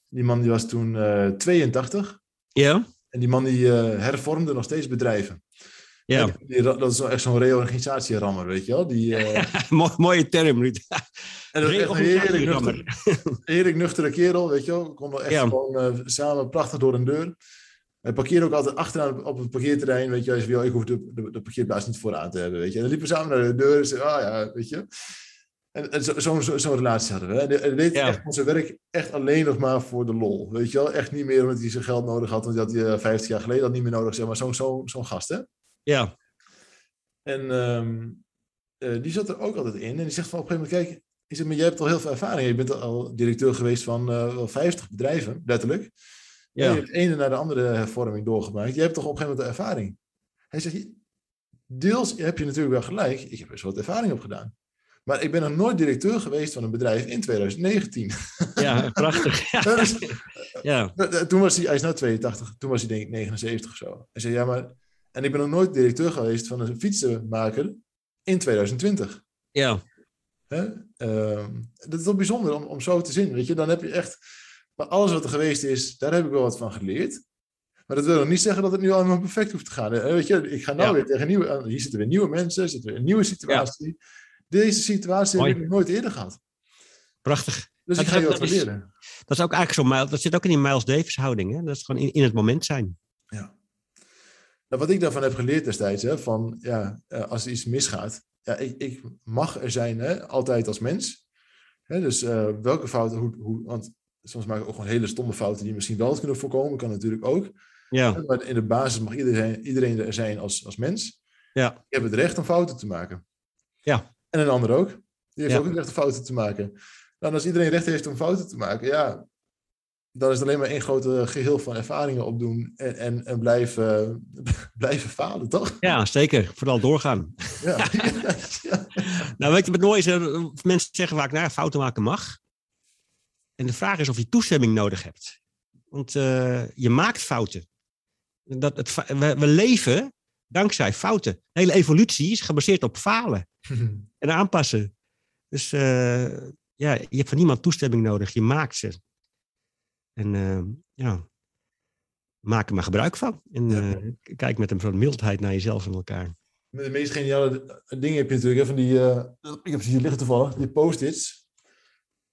Die man die was toen uh, 82. Ja. En die man die uh, hervormde nog steeds bedrijven. Ja. Die, dat is echt zo'n reorganisatierammer, weet je wel? Die, uh... mooie term, Ruud. En dat is heerlijk, nuchter, heerlijk nuchtere kerel, weet je wel. We konden echt ja. gewoon uh, samen prachtig door een deur. Hij parkeerde ook altijd achteraan op het parkeerterrein, weet je. Hij zei, ik hoef de, de, de, parkeerplaats niet vooraan te hebben, weet je. En dan liepen we samen naar de deur en zei, ah ja, weet je. En, zo'n zo, zo, zo relatie hadden we. En deed ja. echt onze werk echt alleen nog maar voor de lol, weet je wel. Echt niet meer omdat hij zijn geld nodig had, want had hij uh, 50 jaar geleden al niet meer nodig, zeg maar. Zo'n zo, zo gast, hè. Ja. En um, uh, die zat er ook altijd in. En die zegt van op een gegeven moment, kijk, ik zeg, maar jij hebt al heel veel ervaring. Je bent al directeur geweest van uh, wel 50 bedrijven, letterlijk. Ja. Je hebt de ene naar de andere hervorming doorgemaakt. Je hebt toch op een gegeven moment de ervaring. Hij zegt, deels heb je natuurlijk wel gelijk. Ik heb best wat ervaring opgedaan. Maar ik ben nog nooit directeur geweest van een bedrijf in 2019. Ja, prachtig. Ja. dus, ja. Toen was hij, hij is nu 82, toen was hij denk ik 79 of zo. Hij zei, ja, maar En ik ben nog nooit directeur geweest van een fietsenmaker in 2020. Ja. Hè? Ehm, dat is wel bijzonder om, om zo te zien. Weet je, dan heb je echt. Maar alles wat er geweest is, daar heb ik wel wat van geleerd. Maar dat wil nog niet zeggen dat het nu allemaal perfect hoeft te gaan. Hè? Weet je, ik ga nou Ja. weer tegen nieuwe. Hier zitten weer nieuwe mensen, zitten weer een nieuwe situatie. Deze situatie Mooi. heb ik nog nooit eerder gehad. Prachtig. Dus Dat ik ga je wat leren. Dat is ook eigenlijk zo'n dat zit ook in die Miles Davis houding. Hè? Dat is gewoon in, in het moment zijn. Ja. Nou, wat ik daarvan heb geleerd destijds, hè, van ja, eh, als er iets misgaat, ja, ik, ik mag er zijn, hè, altijd als mens. Hè, dus eh, welke fouten, hoe, hoe, want soms maak ik ook gewoon hele stomme fouten die misschien wel kunnen voorkomen, kan natuurlijk ook. Ja, Maar in de basis mag iedereen, iedereen er zijn als, als mens. ja, Je hebt het recht om fouten te maken. Ja. En een ander ook. Die heeft Ja. ook het recht om fouten te maken. Nou, en als iedereen recht heeft om fouten te maken, ja, dan is het alleen maar één grote geheel van ervaringen opdoen en, en, en blijven, blijven falen, toch? ja, zeker. Vooral doorgaan. Ja. ja. Nou, weet je wat mooi is? Eh, Mensen zeggen vaak, nou, fouten maken mag. En de vraag is of je toestemming nodig hebt. Want eh, je maakt fouten. Dat het, we, we leven dankzij fouten. De hele evolutie is gebaseerd op falen en aanpassen. Dus eh, ja, je hebt van niemand toestemming nodig. Je maakt ze. En eh, ja, maak er maar gebruik van. En Ja. eh, kijk met een soort mildheid naar jezelf en elkaar. Met de meest geniale dingen heb je natuurlijk, hè, van die, eh, ik heb ze hier liggen toevallig, die post-its.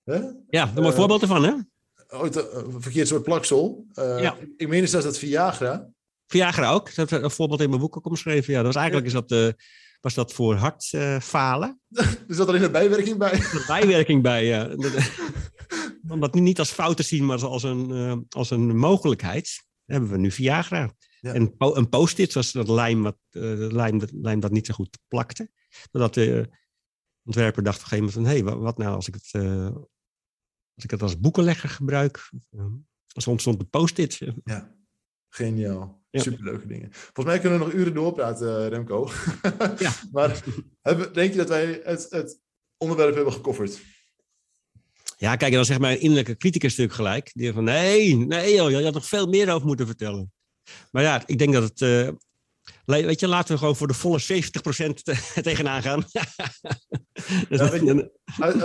Ja, een mooi Eh, voorbeeld ervan, hè? Ooit eh, een verkeerd soort plaksel. Eh, Ja. ik, ik meen zelfs dat Viagra. Viagra ook. Dat heb ik een voorbeeld in mijn boek ook omschreven. Ja, dat was eigenlijk is dat, eh, was dat voor hartfalen. Er zat alleen een bijwerking bij. een bijwerking bij. ja. Dat- Om dat niet als fout te zien, maar als een, eh, als een mogelijkheid, hebben we nu Viagra. Ja. En po- een post-it was dat lijm, wat, eh, dat lijm, dat lijm dat niet zo goed plakte. Doordat de ontwerper dacht op een gegeven moment van... hé, hey, wat nou als ik het, eh, als ik het als boekenlegger gebruik? Als ontstond de post-it. Ja, geniaal. Ja. Superleuke dingen. Volgens mij kunnen we nog uren doorpraten, Remco. Ja. maar denk je dat wij het, het onderwerp hebben gecoverd? Ja, kijk, en dan zegt mijn innerlijke criticus natuurlijk gelijk. Die van, nee, nee joh, je had nog veel meer over moeten vertellen. Maar ja, ik denk dat het... eh, weet je, laten we gewoon voor de volle 70% te- tegenaan gaan. Dus Ja, je,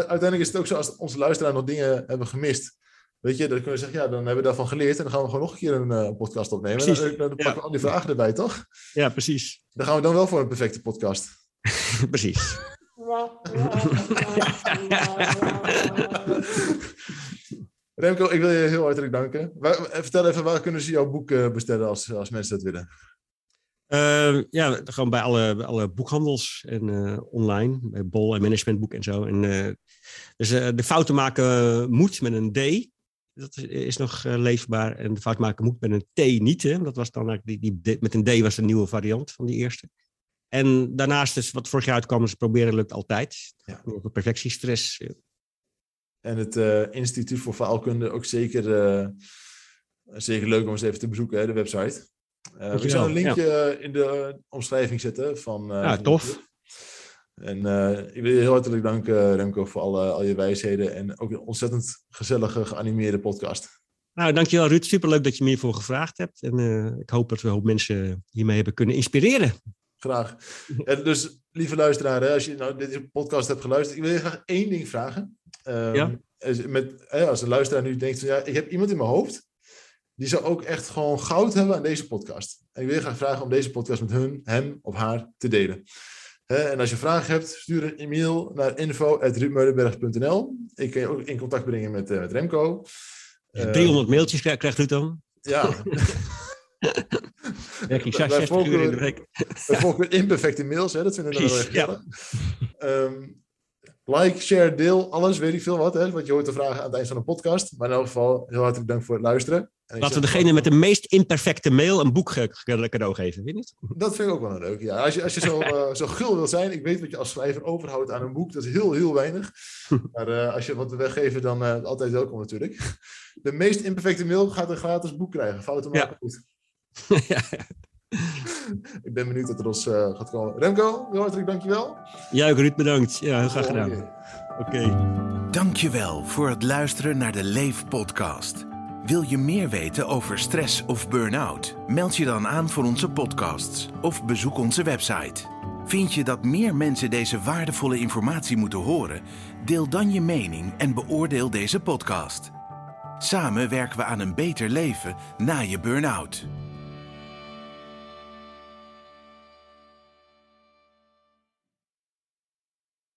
uiteindelijk is het ook zo, als onze luisteraar nog dingen hebben gemist, weet je, dan kunnen we zeggen, ja, dan hebben we daarvan geleerd en dan gaan we gewoon nog een keer een eh, podcast opnemen. En Precies. dan, dan pakken Ja. we al die vragen erbij, toch? ja, precies. Dan gaan we dan wel voor een perfecte podcast. precies. Remco, ik wil je heel hartelijk danken. Vertel even, waar kunnen ze jouw boek eh, bestellen als, als mensen dat willen? Eh, ja, gewoon bij alle, alle boekhandels en eh, online, bij Bol en Managementboek en zo. En, eh, dus de fouten maken moet met een D. Dat is, is nog leefbaar. En de fout maken moet met een T niet. Hè? Dat was dan die, die met een D was een nieuwe variant van die eerste. En daarnaast is wat vorig jaar uitkwam, is proberen lukt altijd. Ja. Perfectiestress. En het eh, Instituut voor Faalkunde ook zeker, eh, zeker leuk om eens even te bezoeken, hè, de website. Eh, we zullen een linkje in de omschrijving zetten van. Ja, van tof. En ik wil je heel hartelijk danken, Remco, voor alle, al je wijsheden en ook een ontzettend gezellige, geanimeerde podcast. Nou, dankjewel Ruud. Superleuk dat je me hiervoor gevraagd hebt. En ik hoop dat we een hoop mensen hiermee hebben kunnen inspireren. Graag. En dus, lieve luisteraar, hè, als je nou deze podcast hebt geluisterd, ik wil je graag één ding vragen. Ehm, Ja. als- Met, hè, als een luisteraar nu denkt ja, ik heb iemand in mijn hoofd, die zou ook echt gewoon goud hebben aan deze podcast. En ik wil je graag vragen om deze podcast met hun, hem of haar te delen. En als je vragen hebt, stuur een e-mail naar info.ruudmeulenberg.nl. Ik kan je ook in contact brengen met, eh, met Remco. Eh, 300 mailtjes krijgt, krijgt Ruud dan. Ja, Werk ik Wij- wij 60 uur in de volgen- imperfecte mails, hè, dat vinden we wel Precies, erg gezellig. Ehm, like, share, deel, alles, weet ik veel wat. Hè, wat je hoort te vragen aan het eind van een podcast. Maar in elk geval, heel hartelijk dank voor het luisteren. En Laten we degene met de meest imperfecte mail een boek cadeau geven, weet je niet? Dat vind ik ook wel een leuk. Ja. Als je, als je zo, eh, zo gul wil zijn, ik weet wat je als schrijver overhoudt aan een boek. Dat is heel, heel weinig. Maar eh, als je wat weggeven, dan eh, altijd welkom natuurlijk. De meest imperfecte mail gaat een gratis boek krijgen. Fouten maken Ja. goed. ja. Ik ben benieuwd wat er ons eh, gaat komen. Remco, heel hartelijk dankjewel. Ja, ook Ruud, bedankt. Ja, heel graag gedaan. Oké. Dankjewel voor het luisteren naar de Leef podcast. Wil je meer weten over stress of burn-out? Meld je dan aan voor onze podcasts of bezoek onze website. Vind je dat meer mensen deze waardevolle informatie moeten horen? Deel dan je mening en beoordeel deze podcast. Samen werken we aan een beter leven na je burn-out.